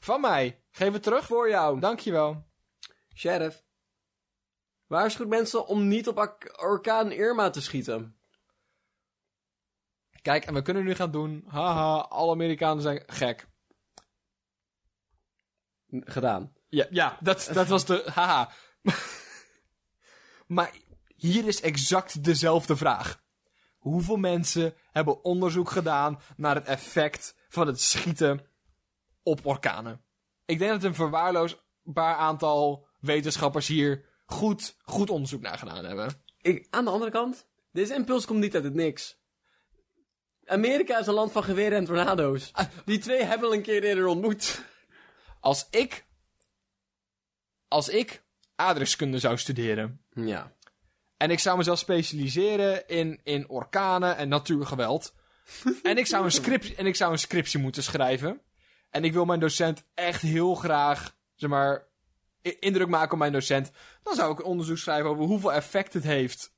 S2: Van mij. Geef het terug.
S1: Voor jou.
S2: Dankjewel.
S1: Sheriff. Waarschuwt mensen om niet op orkaan Irma te schieten.
S2: Kijk, en we kunnen nu gaan doen. Haha, alle Amerikanen zijn gek.
S1: N- Gedaan.
S2: Ja, ja dat, dat was de. Haha. Maar hier is exact dezelfde vraag. Hoeveel mensen hebben onderzoek gedaan naar het effect van het schieten op orkanen? Ik denk dat een verwaarloosbaar aantal wetenschappers hier goed, goed onderzoek naar gedaan hebben.
S1: Ik, aan de andere kant, deze impuls komt niet uit het niks. Amerika is een land van geweren en tornado's. Die twee hebben we een keer eerder ontmoet.
S2: Als ik. Als ik aardrijkskunde zou studeren.
S1: Ja.
S2: En ik zou mezelf specialiseren in, in orkanen en natuurgeweld. en, ik zou een script, en ik zou een scriptie moeten schrijven. En ik wil mijn docent echt heel graag, zeg maar, indruk maken op mijn docent. Dan zou ik een onderzoek schrijven over hoeveel effect het heeft.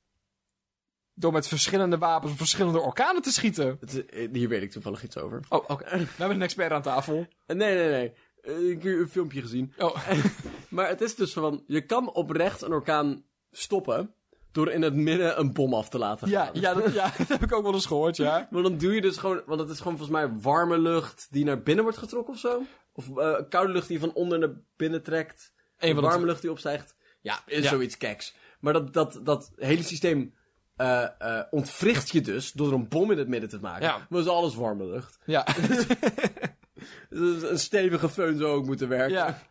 S2: Door met verschillende wapens op verschillende orkanen te schieten.
S1: Het, eh, hier weet ik toevallig iets over.
S2: Oh, oké. We hebben een expert aan tafel.
S1: Eh, Nee, nee, nee. Eh, Ik heb een filmpje gezien.
S2: Oh,
S1: Maar het is dus van, je kan oprecht een orkaan stoppen door in het midden een bom af te laten
S2: ja,
S1: gaan.
S2: ja, dat, ja, dat heb ik ook wel eens gehoord, ja.
S1: Maar dan doe je dus gewoon, want het is gewoon volgens mij warme lucht die naar binnen wordt getrokken of zo. Of eh, koude lucht die van onder naar binnen trekt.
S2: De
S1: warme lucht die opstijgt. Ja, is
S2: Ja.
S1: zoiets keks. Maar dat, dat, dat hele systeem eh, ontwricht je dus door een bom in het midden te maken.
S2: Ja.
S1: Maar dat is alles warme lucht.
S2: Ja.
S1: Dus een stevige föhn zou ook moeten werken.
S2: Ja.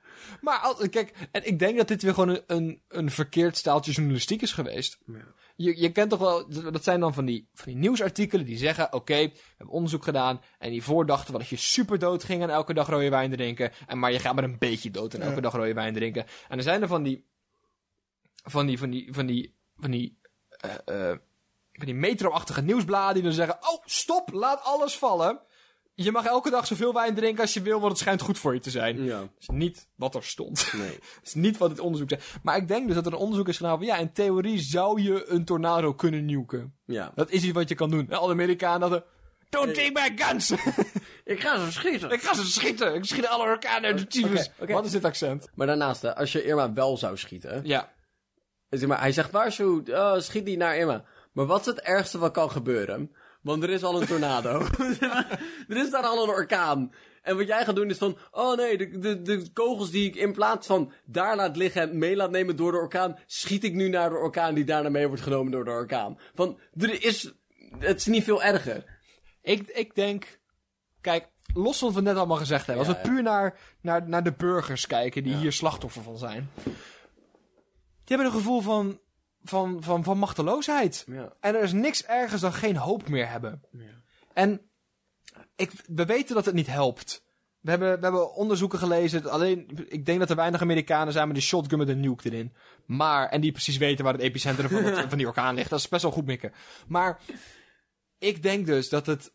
S2: Maar als, kijk, en ik denk dat dit weer gewoon een, een, een verkeerd staaltje journalistiek is geweest. Je, je kent toch wel, dat zijn dan van die, van die nieuwsartikelen die zeggen: Oké, we hebben onderzoek gedaan. En die voordachten wel dat je super dood ging aan elke dag rode wijn drinken. En maar je gaat maar een beetje dood aan elke dag rode wijn drinken. En er zijn er van die, van die, van die, van die, van die, eh, eh, van die metro-achtige nieuwsbladen die dan zeggen: Oh, stop, laat alles vallen. Je mag elke dag zoveel wijn drinken als je wil, want het schijnt goed voor je te zijn.
S1: Ja.
S2: Dat is niet wat er stond.
S1: Nee.
S2: Dat is niet wat het onderzoek zegt. Maar ik denk dus dat er een onderzoek is gedaan van... Ja, in theorie zou je een tornado kunnen nuken.
S1: Ja.
S2: Dat is iets wat je kan doen. En alle Amerikanen hadden... Don't take my guns!
S1: Ik ga zo schieten.
S2: ik ga ze schieten! Ik schiet alle orkanen uit de tyfus. Wat is dit accent?
S1: Maar daarnaast, hè, als je Irma wel zou schieten.
S2: Ja.
S1: Zeg maar, hij zegt waarschuw, oh, schiet niet naar Irma. Maar wat is het ergste wat kan gebeuren? Want er is al een tornado. er is daar al een orkaan. En wat jij gaat doen is van, oh nee, de, de, de kogels die ik in plaats van daar laat liggen en mee laat nemen door de orkaan, schiet ik nu naar de orkaan die daarna mee wordt genomen door de orkaan. Van, er is, het is niet veel erger.
S2: Ik, ik denk... Kijk, los van wat we net allemaal gezegd hebben.
S1: Ja,
S2: als we
S1: ja.
S2: puur naar, naar, naar de burgers kijken die
S1: Ja.
S2: hier slachtoffer van zijn. Die hebben een gevoel van, van, van, van machteloosheid.
S1: Ja.
S2: En er is niks ergers dan geen hoop meer hebben. En ik, we weten dat het niet helpt. We hebben, we hebben onderzoeken gelezen. Alleen, ik denk dat er weinig Amerikanen zijn met een shotgun met een nuke erin. Maar, en die precies weten waar het epicentrum van, het- van die orkaan ligt. Dat is best wel goed mikken. Maar, ik denk dus dat het,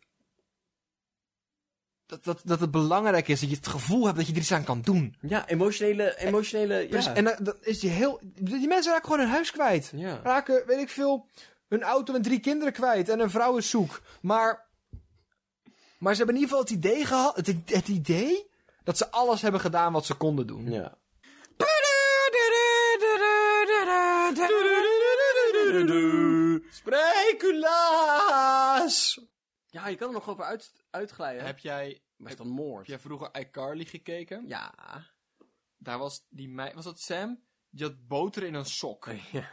S2: dat, dat, dat het belangrijk is dat je het gevoel hebt dat je er iets aan kan doen.
S1: Ja, emotionele, emotionele, ja.
S2: En dan is die heel, die mensen raken gewoon hun huis kwijt.
S1: ja.
S2: Raken, weet ik veel, hun auto en drie kinderen kwijt en een vrouw is zoek. Maar, maar ze hebben in ieder geval het idee gehad, het, het idee dat ze alles hebben gedaan wat ze konden doen.
S1: ja. Ja, je kan er nog over uit, uitglijden.
S2: Heb jij,
S1: Maar is dan moord?
S2: heb jij vroeger iCarly gekeken?
S1: Ja.
S2: Daar was die meid, was dat Sam? Die had boter in een sok.
S1: ja.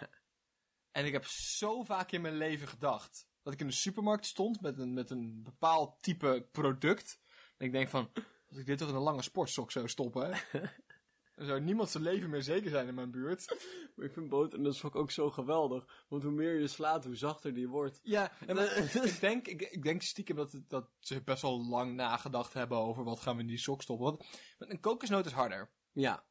S2: En ik heb zo vaak in mijn leven gedacht dat ik in de supermarkt stond met een, met een bepaald type product. En ik denk van, als ik dit toch in een lange sportsok zou stoppen, dan zou niemand zijn leven meer zeker zijn in mijn buurt.
S1: Maar ik vind boter en dat is ook zo geweldig. Want hoe meer je slaat, hoe zachter die wordt.
S2: Ja, en ik, denk, ik, ik denk stiekem dat, dat ze best wel lang nagedacht hebben over wat gaan we in die sok stoppen. Want een kokosnoot is harder,
S1: Ja.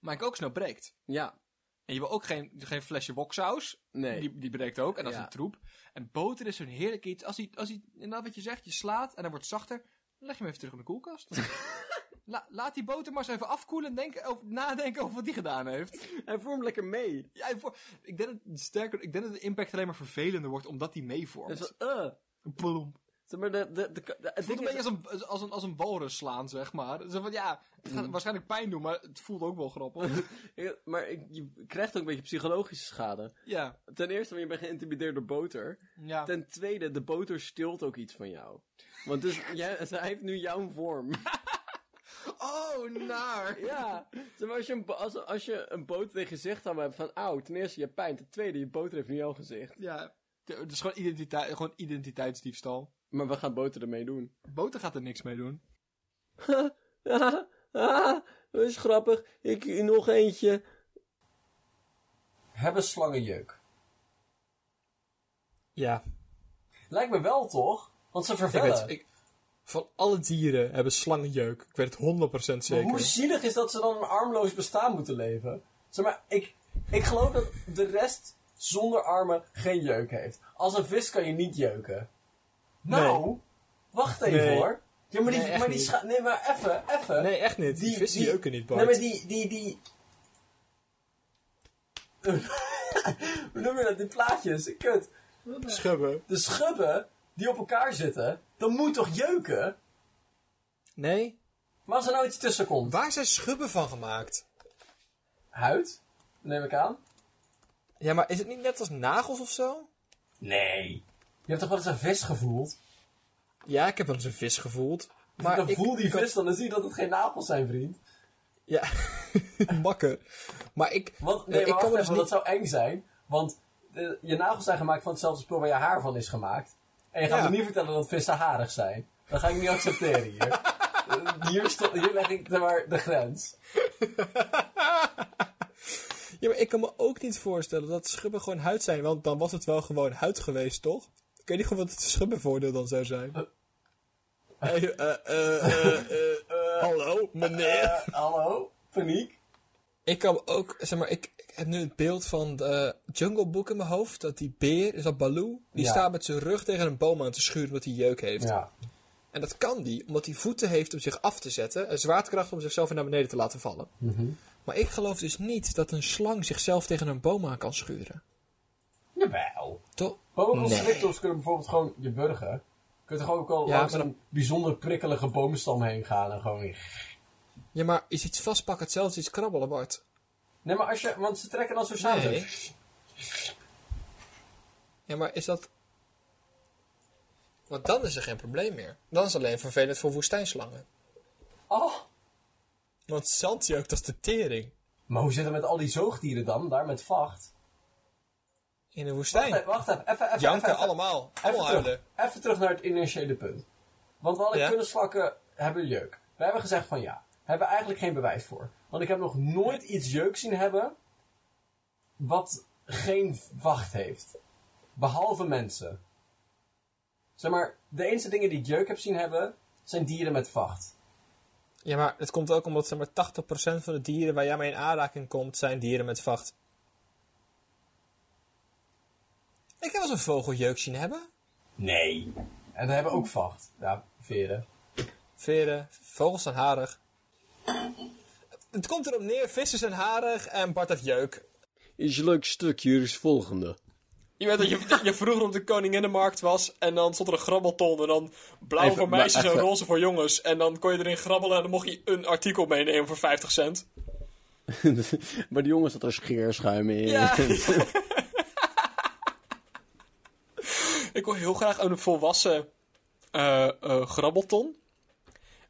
S2: maar een kokosnoot breekt.
S1: Ja.
S2: En je wil ook geen, geen flesje woksaus.
S1: Nee.
S2: Die, die breekt ook. En dat is een troep. En boter is zo'n heerlijk iets. Als hij, als hij, inderdaad wat je zegt, je slaat en hij wordt zachter. Dan leg je hem even terug in de koelkast. La- laat die boter maar eens even afkoelen en over, nadenken over wat hij gedaan heeft.
S1: Hij vormt lekker mee.
S2: Ja, ik, denk dat, sterker, ik denk dat de impact alleen maar vervelender wordt omdat hij meevormt.
S1: Dat is wel, eh.
S2: Plom.
S1: Zeg maar, de, de, de, de, het
S2: Het voelt een beetje als een, als, een, als een walrus slaan, zeg maar. Zo van, ja, het gaat waarschijnlijk pijn doen, maar het voelt ook wel grappig.
S1: Maar ik- je krijgt ook een beetje psychologische schade.
S2: ja,
S1: Ten eerste, want je bent geïntimideerd door boter.
S2: ja.
S1: Ten tweede, de boter stilt ook iets van jou. Want dus, jij, hij heeft nu jouw vorm.
S2: Oh, naar.
S1: ja. Zeg maar, als je, een, als, als je een boter tegen je gezicht aan hebt van, auw, ten eerste, je hebt pijn. Ten tweede, je boter heeft nu jouw gezicht.
S2: Ja, het is gewoon, identiteit, gewoon identiteitsdiefstal.
S1: Maar wat gaat boter ermee doen?
S2: Boter gaat er niks mee doen.
S1: Ah, dat is grappig. Ik, nog eentje. Hebben slangen jeuk?
S2: Ja.
S1: Lijkt me wel, toch? Want ze vervellen.
S2: ik, van alle dieren hebben slangen jeuk. Ik weet het 100% zeker.
S1: Maar hoe zielig is dat ze dan een armloos bestaan moeten leven? Zeg maar, ik, ik geloof dat de rest zonder armen geen jeuk heeft. Als een vis kan je niet jeuken. Nou, wacht even
S2: Nee.
S1: hoor. Ja, maar die,
S2: Nee,
S1: maar die Nee, maar even, even.
S2: Nee, echt niet. Die, vissen jeuken niet, Bart.
S1: Nee, maar die, die, die... Hoe noem je dat? Die plaatjes. Kut.
S2: Schubben.
S1: De schubben die op elkaar zitten, dan moet toch jeuken?
S2: Nee.
S1: Maar als er nou iets tussen komt.
S2: Waar zijn schubben van gemaakt?
S1: Huid? Neem ik aan.
S2: Ja, maar is het niet net als nagels of zo?
S1: Nee. Je hebt toch wel eens een vis gevoeld?
S2: Ja, ik heb wel eens een vis gevoeld.
S1: Maar dan
S2: ik-
S1: voel die vis, dan zie je dat het geen nagels zijn, vriend.
S2: Ja, makker. Maar ik...
S1: Want, nee,
S2: ik kan
S1: even,
S2: dus
S1: dat zou eng zijn. Want eh, je nagels zijn gemaakt van hetzelfde spul waar je haar van is gemaakt. En je gaat
S2: Ja.
S1: me niet vertellen dat vissen harig zijn. Dat ga ik niet accepteren hier. Hier, hier leg ik zeg maar de grens.
S2: Ja, maar ik kan me ook niet voorstellen dat schubben gewoon huid zijn. Want dan was het wel gewoon huid geweest, toch? Ik weet niet gewoon wat het schubbenvoordeel dan zou zijn. Hey, eh, eh, eh, hallo, meneer.
S1: hallo? Paniek?
S2: Ik kan ook, zeg maar, ik, ik heb nu het beeld van de Jungle Book in mijn hoofd. Dat die beer, is dat Baloo? Die
S1: Ja.
S2: staat met zijn rug tegen een boom aan te schuren omdat hij jeuk heeft.
S1: Ja.
S2: En dat kan die, omdat hij voeten heeft om zich af te zetten. En zwaartekracht om zichzelf weer naar beneden te laten vallen.
S1: Mhm.
S2: Maar ik geloof dus niet dat een slang zichzelf tegen een boom aan kan schuren.
S1: Jawel.
S2: Toch?
S1: Boa
S2: Nee.
S1: constrictors kunnen bijvoorbeeld gewoon je burgen. Je kunt er gewoon ook wel
S2: Ja,
S1: langs een bijzonder prikkelige boomstam heen gaan en gewoon...
S2: Ja, maar is iets vastpakken hetzelfde als iets krabbelen, Bart?
S1: Nee, maar als je... Want ze trekken dan zo samen.
S2: Nee. Ja, maar is dat... Want dan is er geen probleem meer. Dan is het alleen vervelend voor woestijnslangen.
S1: Oh.
S2: Want zand jeukt als de tering.
S1: Maar hoe zit het met al die zoogdieren dan? Daar met vacht?
S2: In de
S1: Wacht
S2: woestijn.
S1: even, wacht even. Even, even,
S2: Janken
S1: even,
S2: allemaal.
S1: even
S2: Allemaal
S1: terug. Even terug naar het initiële punt. Want alle
S2: Ja?
S1: kunstslakken hebben jeuk. We hebben gezegd van ja. We hebben eigenlijk geen bewijs voor. Want ik heb nog nooit iets jeuk zien hebben... wat geen vacht heeft. Behalve mensen.
S4: Zeg maar, de enige dingen die ik jeuk heb zien hebben, zijn dieren met vacht.
S2: Ja, maar het komt ook omdat zeg maar, 80% van de dieren waar jij mee in aanraking komt, zijn dieren met vacht. Ik heb wel eens een vogeljeuk zien hebben.
S4: Nee. En we hebben ook vacht. Ja, veren.
S2: Veren, vogels zijn harig. Het komt erop neer, vissen zijn harig en Bart heeft jeuk.
S1: Is je leuk stukje, hier is het volgende.
S2: Je weet dat je, je vroeger op de Koninginnenmarkt was en dan stond er een grabbelton en dan blauw
S1: Even,
S2: voor meisjes en roze voor jongens. En dan kon je erin grabbelen en dan mocht je een artikel meenemen voor 50 cent.
S1: maar die jongens zat er scheerschuim in.
S2: Ja. Ik wil heel graag een volwassen eh, eh, grabbelton.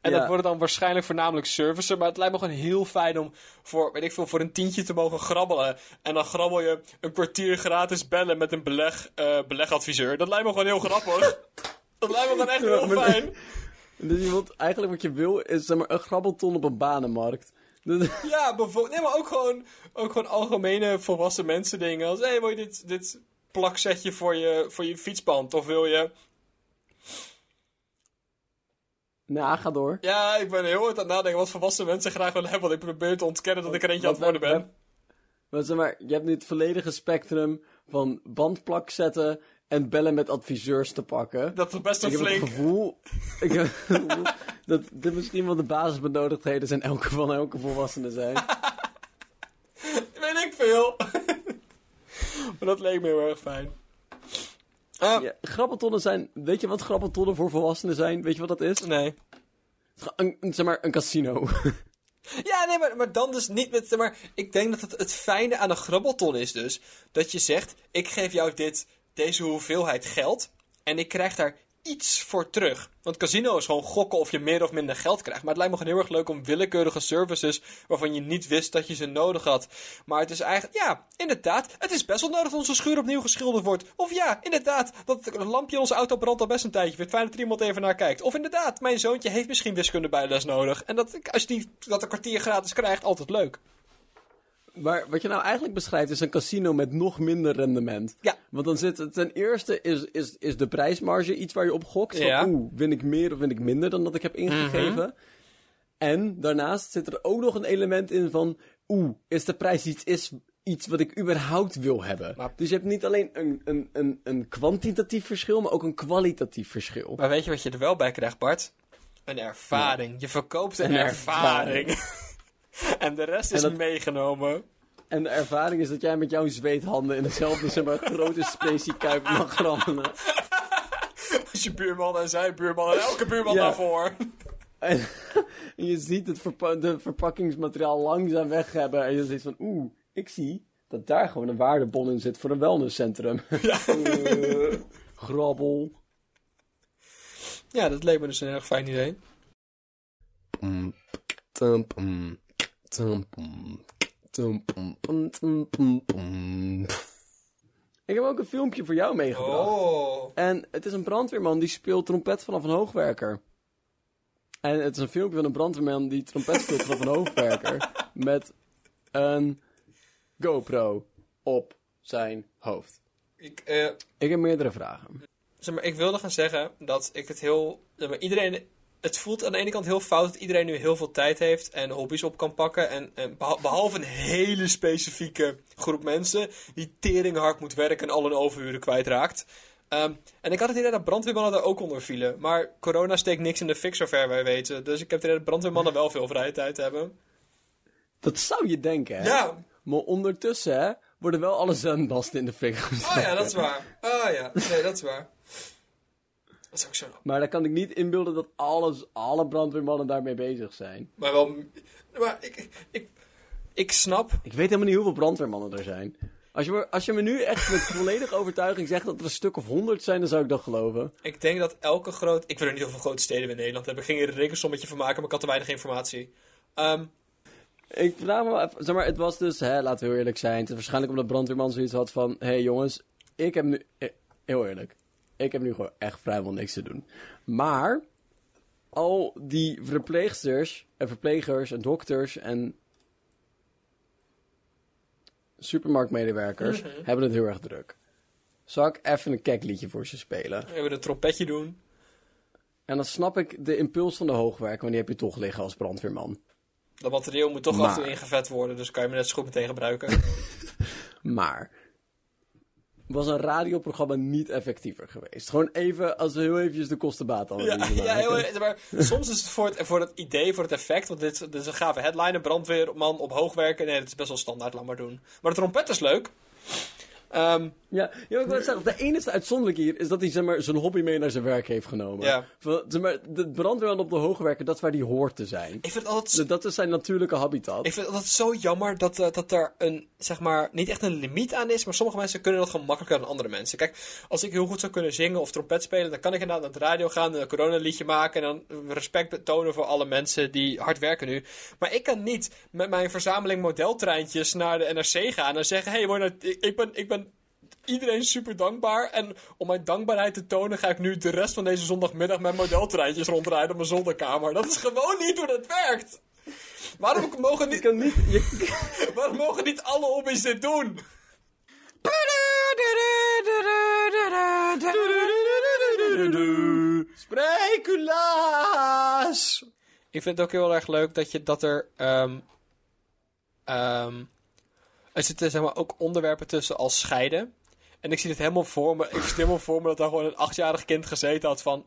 S2: En
S1: Ja.
S2: dat worden dan waarschijnlijk voornamelijk servicen. Maar het lijkt me gewoon heel fijn om voor, weet ik veel, voor een tientje te mogen grabbelen. En dan grabbel je een kwartier gratis bellen met een beleg, eh, belegadviseur. Dat lijkt me gewoon heel grappig. Dat lijkt me gewoon echt heel fijn.
S1: Dus je wilt, eigenlijk wat je wil is zeg maar, een grabbelton op een banenmarkt.
S2: Ja, bijvoorbeeld. Nee, maar ook gewoon, ook gewoon algemene volwassen mensen dingen. Als, hé, hey, wil je dit, dit plaksetje voor je, voor je fietsband? Of wil je...
S1: nou, ga door.
S2: Ja, ik ben heel hard aan het nadenken wat volwassen mensen graag willen hebben. Want ik probeer te ontkennen dat ik er eentje aan het worden ben.
S1: Maar zeg maar, je hebt nu het volledige spectrum van bandplak zetten en bellen met adviseurs te pakken.
S2: Dat is best
S1: ik
S2: een
S1: heb
S2: flink.
S1: het gevoel, ik heb het gevoel dat dit misschien wel de basisbenodigdheden zijn elke van elke volwassene zijn.
S2: Weet ik veel. maar dat leek me heel erg fijn. Ah,
S1: Ja, grabbeltonnen zijn, weet je wat grabbeltonnen voor volwassenen zijn? Weet je wat dat is?
S2: nee.
S1: Een, een- zeg maar, een casino.
S2: Ja, nee, maar, maar dan dus niet met... Maar ik denk dat het, het fijne aan een grabbelton is dus... dat je zegt, ik geef jou dit, deze hoeveelheid geld... en ik krijg daar iets voor terug. Want casino is gewoon gokken of je meer of minder geld krijgt. Maar het lijkt me gewoon heel erg leuk om willekeurige services... waarvan je niet wist dat je ze nodig had. Maar het is eigenlijk... Ja, inderdaad. Het is best wel nodig dat onze schuur opnieuw geschilderd wordt. Of ja, inderdaad. Dat het lampje in onze auto brandt al best een tijdje. Vind fijn dat er iemand even naar kijkt. Of inderdaad, mijn zoontje heeft misschien wiskunde bijles nodig. En dat, als je die, dat een kwartier gratis krijgt, altijd leuk.
S1: Maar wat je nou eigenlijk beschrijft is een casino met nog minder rendement.
S2: Ja.
S1: Want dan zit het ten eerste is, is, is de prijsmarge iets waar je op gokt. Van,
S2: Ja.
S1: Oeh, win ik meer of win ik minder dan dat ik heb ingegeven. En daarnaast zit er ook nog een element in van... Oeh, is de prijs iets, is iets wat ik überhaupt wil hebben.
S2: Maar-
S1: Dus je hebt niet alleen een, een, een, een kwantitatief verschil, maar ook een kwalitatief verschil.
S2: Maar weet je wat je er wel bij krijgt, Bart? Een ervaring. Je verkoopt een,
S1: Een
S2: ervaring. en de rest is
S1: dat-
S2: meegenomen.
S1: En de ervaring is dat jij met jouw zweethanden in dezelfde zeg maar, grote speciekuip mag grabbelen.
S2: Als je buurman en zijn buurman en elke buurman
S1: Ja.
S2: daarvoor.
S1: En, en je ziet het verpa- de verpakkingsmateriaal langzaam weg hebben. En je zit van, oeh, ik zie dat daar gewoon een waardebon in zit voor een wellnesscentrum. Eh, grabbel.
S2: Ja, dat leek me dus een erg fijn idee.
S1: Ik heb ook een filmpje voor jou meegebracht.
S2: Oh.
S1: En het is een brandweerman die speelt trompet vanaf een hoogwerker. En het is een filmpje van een brandweerman die trompet speelt vanaf een hoogwerker. Met een GoPro op zijn hoofd.
S2: Ik, eh,
S1: Ik heb meerdere vragen.
S2: zeg maar, ik wilde gaan zeggen dat ik het heel... zeg maar, iedereen... Het voelt aan de ene kant heel fout dat iedereen nu heel veel tijd heeft en hobby's op kan pakken. En, en beha- behalve een hele specifieke groep mensen die teringhard moet werken en al hun overuren kwijtraakt. Ehm, en ik had het idee dat brandweermannen daar ook onder vielen. Maar corona steekt niks in de fik, zover wij weten. Dus ik heb het idee dat brandweermannen wel veel vrije tijd hebben.
S1: Dat zou je denken, hè?
S2: Ja,
S1: Maar ondertussen, hè, worden wel alle zendmasten in de fik gezet.
S2: oh ja, dat is waar. Oh ja, nee, dat is waar. Dat is ook zo.
S1: Maar dan kan ik niet inbeelden dat alles, alle brandweermannen daarmee bezig zijn.
S2: Maar wel... Maar ik, ik, ik, snap
S1: Ik weet helemaal niet hoeveel brandweermannen er zijn. Als je, me, als je me nu echt met volledige overtuiging zegt dat er een stuk of honderd zijn, dan zou ik dat geloven.
S2: Ik denk dat elke groot... Ik weet er niet hoeveel grote steden in Nederland hebben. Ik ging er een rekensommetje van maken, maar ik had te weinig informatie. Ehm,
S1: Ik vraag me af, zeg maar, het was dus, hè, laten we heel eerlijk zijn. Het is waarschijnlijk omdat brandweerman zoiets had van, hé hey jongens, ik heb nu, eh, heel eerlijk, ik heb nu gewoon echt vrijwel niks te doen. Maar, al die verpleegsters en verplegers en dokters en supermarktmedewerkers hebben het heel erg druk. Zal ik even een kekliedje voor ze spelen?
S2: Even een trompetje doen.
S1: En dan snap ik de impuls van de hoogwerk, want die heb je toch liggen als brandweerman.
S2: Dat materieel moet toch
S1: Maar-
S2: af en toe ingevet worden, dus kan je me net zo goed meteen gebruiken.
S1: Maar was een radioprogramma niet effectiever geweest? Gewoon even, als we heel eventjes de
S2: ja,
S1: kostenbaatanalyse
S2: ja,
S1: maken.
S2: heel, maar soms is het voor, het voor het idee, voor het effect, want dit, dit is een gave headliner, brandweerman op hoogwerken. Nee, dat is best wel standaard, laat maar doen. Maar de trompet is leuk. Ehm,
S1: Ja, ja ik wil zeggen, de enige uitzonderlijk hier is dat hij zeg maar, zijn hobby mee naar zijn werk heeft genomen.
S2: Ja.
S1: Van, zeg maar, de brandweerman op de hoogwerken, dat is waar die hoort te zijn.
S2: ik vind altijd
S1: Dat is zijn natuurlijke habitat.
S2: Ik vind het altijd zo jammer dat, eh, dat er een, zeg maar, niet echt een limiet aan is, maar sommige mensen kunnen dat gewoon makkelijker dan andere mensen. Kijk, als ik heel goed zou kunnen zingen of trompet spelen, dan kan ik inderdaad naar de radio gaan en een coronaliedje maken en dan respect betonen voor alle mensen die hard werken nu. Maar ik kan niet met mijn verzameling modeltreintjes naar de NRC gaan en zeggen, hé, hey, ik, ik, ben, ik ben iedereen super dankbaar en om mijn dankbaarheid te tonen ga ik nu de rest van deze zondagmiddag met modeltreintjes rondrijden op mijn zolderkamer. Dat is gewoon niet hoe dat werkt. Waarom mogen niet,
S1: kan niet... Je,
S2: Waarom mogen niet alle hobby's dit doen?
S3: Spreculaas!
S2: Ik vind het ook heel erg leuk dat, je, dat er. ehm ehm, er zitten zeg maar, ook onderwerpen tussen als scheiden. En ik zie het helemaal voor me. Ik zie helemaal voor me dat daar gewoon een achtjarig kind gezeten had van.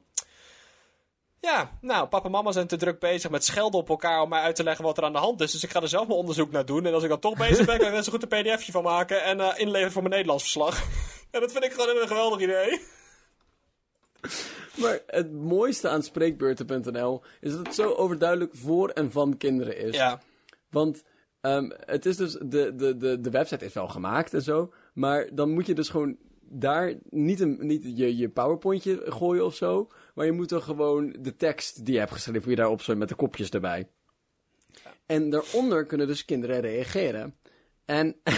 S2: Ja, nou, papa en mama zijn te druk bezig met schelden op elkaar om mij uit te leggen wat er aan de hand is. Dus ik ga er zelf mijn onderzoek naar doen. En als ik dan toch bezig ben, kan ik net zo goed een pdfje van maken en eh, inleveren voor mijn Nederlands verslag. en dat vind ik gewoon een geweldig idee.
S1: maar het mooiste aan spreekbeurten.nl is dat het zo overduidelijk voor en van kinderen is.
S2: Ja.
S1: Want ehm, het is dus, de, de, de, de website is wel gemaakt en zo, maar dan moet je dus gewoon daar niet, een, niet je, je powerpointje gooien of zo, maar je moet dan gewoon de tekst die je hebt geschreven, moet je daarop zo met de kopjes erbij. En daaronder kunnen dus kinderen reageren. En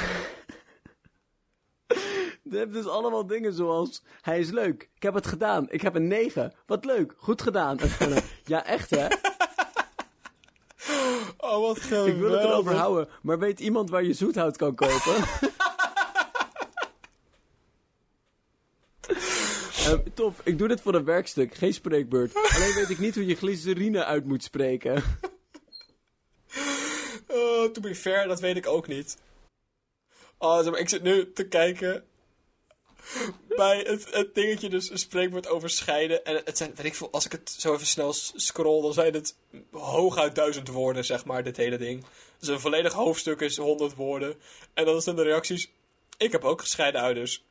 S1: je hebt dus allemaal dingen zoals, hij is leuk, ik heb het gedaan, ik heb een 9, wat leuk, goed gedaan. Ja echt hè,
S2: Oh, wat geweldig.
S1: ik wil het erover houden, maar weet iemand waar je zoethout kan kopen? Eh, tof, ik doe dit voor een werkstuk, geen spreekbeurt. Alleen weet ik niet hoe je glycerine uit moet spreken.
S2: Oh, to be fair, dat weet ik ook niet. Oh, ik zit nu te kijken bij het, het dingetje, dus een spreekwoord over scheiden. En het zijn, weet ik veel, als ik het zo even snel scroll, dan zijn het hooguit duizend woorden, zeg maar, dit hele ding. Dus een volledig hoofdstuk is honderd woorden. En dan zijn de reacties, ik heb ook gescheiden ouders.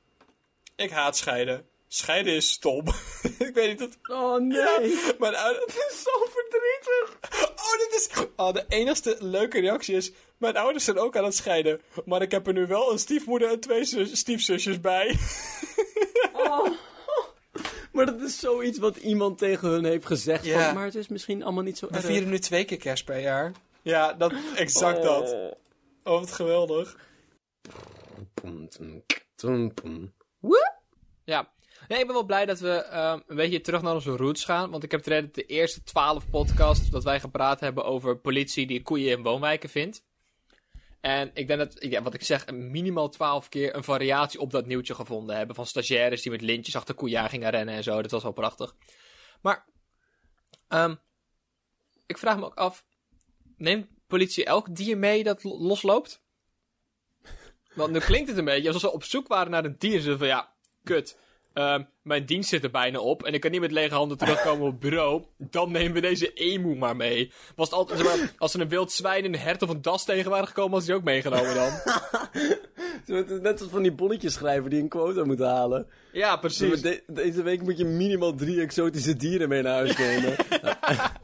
S2: Ik haat scheiden. Scheiden is stom. ik weet niet, dat,
S1: Oh nee,
S2: mijn ouders...
S1: het is zo verdrietig.
S2: Oh, dit is... Oh, de enigste leuke reactie is... Mijn ouders zijn ook aan het scheiden. Maar ik heb er nu wel een stiefmoeder en twee zus- stiefzusjes bij.
S1: Maar dat is zoiets wat iemand tegen hun heeft gezegd.
S2: Ja.
S1: Van, maar het is misschien allemaal niet zo
S2: We
S1: erg.
S2: vieren nu twee keer kerst per jaar. Ja, dat, exact dat. Oh, wat geweldig.
S5: Ja. Nee, ik ben wel blij dat we ehm, een beetje terug naar onze roots gaan. Want ik heb dat de eerste twaalf podcasts dat wij gepraat hebben over politie die koeien in woonwijken vindt. En ik denk dat, ja, wat ik zeg, minimaal twaalf keer een variatie op dat nieuwtje gevonden hebben. Van stagiaires die met lintjes achter koeien gingen rennen en zo. Dat was wel prachtig. Maar, ehm, ik vraag me ook af, neemt politie elk dier mee dat lo- losloopt? Want nu klinkt het een beetje alsof ze op zoek waren naar een dier. Ze van ja, kut. Ehm, mijn dienst zit er bijna op en ik kan niet met lege handen terugkomen op het bureau. Dan nemen we deze emu maar mee. Was het altijd, zeg maar, als er een wild zwijn, een hert of een das tegen waren gekomen, was die ook meegenomen dan.
S1: Net als van die bonnetjes schrijven die een quota moeten halen.
S5: Ja, precies.
S1: De- deze week moet je minimaal drie exotische dieren mee naar huis nemen.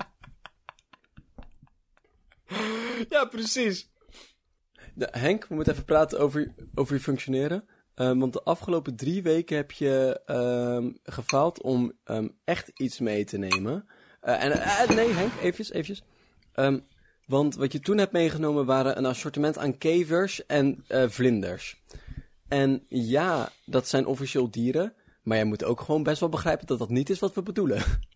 S5: Ja, precies.
S1: Henk, we moeten even praten over, over je functioneren. Ehm, want de afgelopen drie weken heb je ehm gefaald om ehm, echt iets mee te nemen. Eh, en eh, nee, Henk, eventjes, eventjes. Want wat je toen hebt meegenomen waren een assortiment aan kevers en eh, vlinders. En ja, dat zijn officieel dieren. Maar jij moet ook gewoon best wel begrijpen dat dat niet is wat we bedoelen.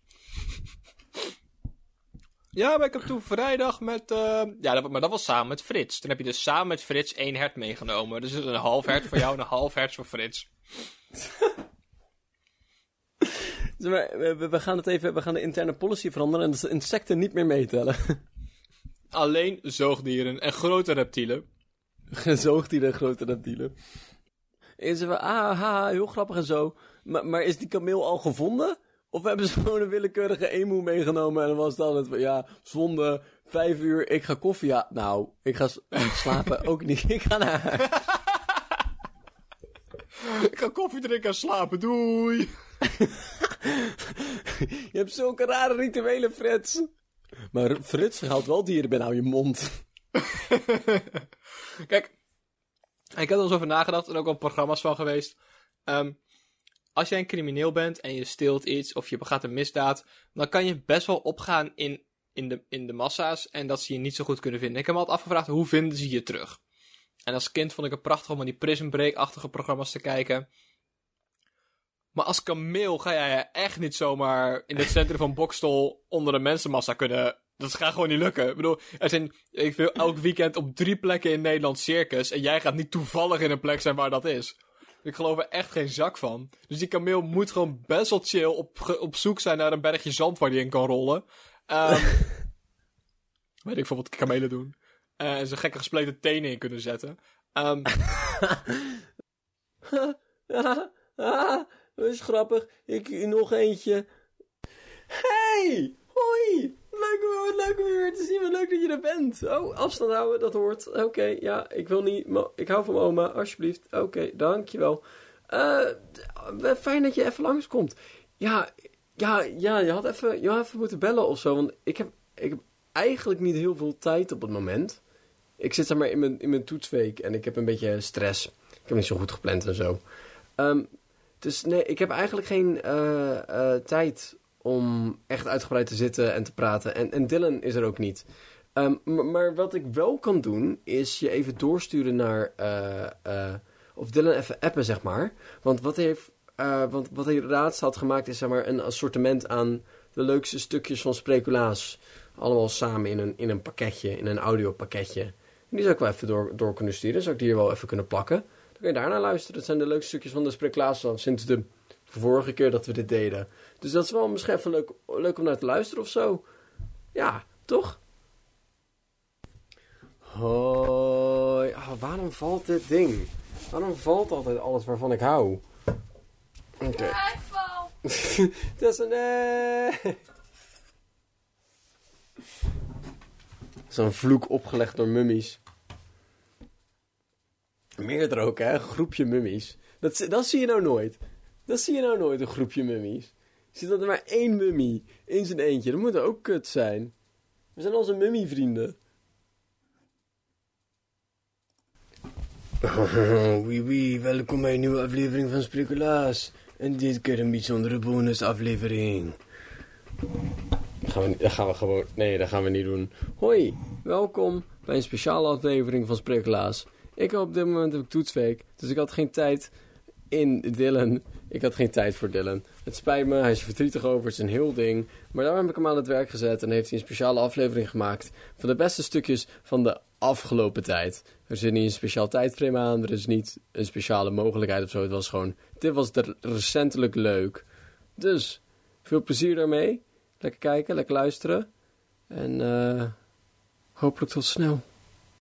S5: Ja, maar ik heb toen vrijdag met... eh, Ja, dat, maar dat was samen met Frits. Toen heb je dus samen met Frits één hert meegenomen. Dus een half hert voor jou en een half hert voor Frits.
S1: Zeg maar, we, gaan het even, we gaan de interne policy veranderen en ze insecten niet meer meetellen.
S2: Alleen zoogdieren en grote reptielen.
S1: Gezoogdieren en grote reptielen. En ze van, ah, heel grappig en zo. Maar, maar is die kameel al gevonden? Of hebben ze gewoon een willekeurige emu meegenomen en dan was dan het van, ja, zonde, vijf uur, ik ga koffie, ja. Nou, ik ga slapen ook niet, ik ga naar huis.
S2: Ik ga koffie drinken en slapen, doei!
S1: Je hebt zulke rare rituelen, Frits. Maar Frits houdt wel dieren binnen, hou je mond.
S2: Kijk, ik heb er eens over nagedacht en ook al programma's van geweest. Ehm, als jij een crimineel bent en je steelt iets of je begaat een misdaad, dan kan je best wel opgaan in, in, de, in de massa's en dat ze je niet zo goed kunnen vinden. Ik heb me altijd afgevraagd, hoe vinden ze je terug? En als kind vond ik het prachtig om aan die Prison Break-achtige programma's te kijken. Maar als kameel ga jij echt niet zomaar in het centrum van Bokstol onder de mensenmassa kunnen. Dat gaat gewoon niet lukken. Ik bedoel, er zijn ik wil elk weekend op drie plekken in Nederland circus. En jij gaat niet toevallig in een plek zijn waar dat is. Ik geloof er echt geen zak van. Dus die kameel moet gewoon best wel chill op, op zoek zijn naar een bergje zand waar die in kan rollen. Ehm weet ik veel wat kamelen doen. Eh, en zijn gekke gespleten tenen in kunnen zetten.
S1: Ah, dat is grappig. Ik nog eentje. Hey, hoi. Leuk om, leuk om je weer te zien. Wat leuk dat je er bent. Oh, afstand houden, dat hoort. Oké, ja, ik wil niet... Ik hou van oma, alsjeblieft. Oké, dankjewel. D- fijn dat je even langskomt. Ja, ja, ja, je had even, je had even moeten bellen of zo. Want ik heb, ik heb eigenlijk niet heel veel tijd op het moment. Ik zit zeg maar in mijn, in mijn toetsweek en ik heb een beetje stress. Ik heb niet zo goed gepland en zo. Ehm, dus nee, ik heb eigenlijk geen eh, eh, tijd om echt uitgebreid te zitten en te praten. En, en Dylan is er ook niet. Ehm, maar, wat ik wel kan doen, is je even doorsturen naar... eh, eh, of Dylan even appen, zeg maar. Want wat heeft, eh, want wat hij raadst had gemaakt is zeg maar, een assortiment aan de leukste stukjes van Spreculaas. Allemaal samen in een, in een pakketje, in een audiopakketje. Die zou ik wel even door, door kunnen sturen. Zou ik die hier wel even kunnen plakken. Dan kun je daarna luisteren. Dat zijn de leukste stukjes van de Spreculaas sinds de vorige keer dat we dit deden. Dus dat is wel misschien even leuk, leuk om naar te luisteren of zo. Ja, toch? Hoi. Ah, waarom valt dit ding? Waarom valt altijd alles waarvan ik hou? Oké.
S6: Ja, ik val.
S1: Tessa, nee! Zo'n vloek opgelegd door mummies. Meerdere ook, hè? Een groepje mummies. Dat, dat zie je nou nooit. Dat zie je nou nooit, een groepje mummies. Je ziet dat er maar één mummie in zijn eentje. Dat moet ook kut zijn. We zijn onze mummievrienden. Wie wie, welkom bij een nieuwe aflevering van Speculaas. En dit keer een bijzondere bonusaflevering. Dat gaan, we, dat gaan we gewoon... Nee, dat gaan we niet doen. Hoi, welkom bij een speciale aflevering van Speculaas. Ik heb op dit moment heb ik toetsweek, dus ik had geen tijd in Dylan. Ik had geen tijd voor Dylan. Het spijt me, hij is er verdrietig over, het is een heel ding. Maar daarom heb ik hem aan het werk gezet en heeft hij een speciale aflevering gemaakt van de beste stukjes van de afgelopen tijd. Er zit niet een speciaal tijdframe aan, er is niet een speciale mogelijkheid of zo. Het was gewoon, dit was recentelijk leuk. Dus, veel plezier daarmee. Lekker kijken, lekker luisteren. En eh hopelijk tot snel.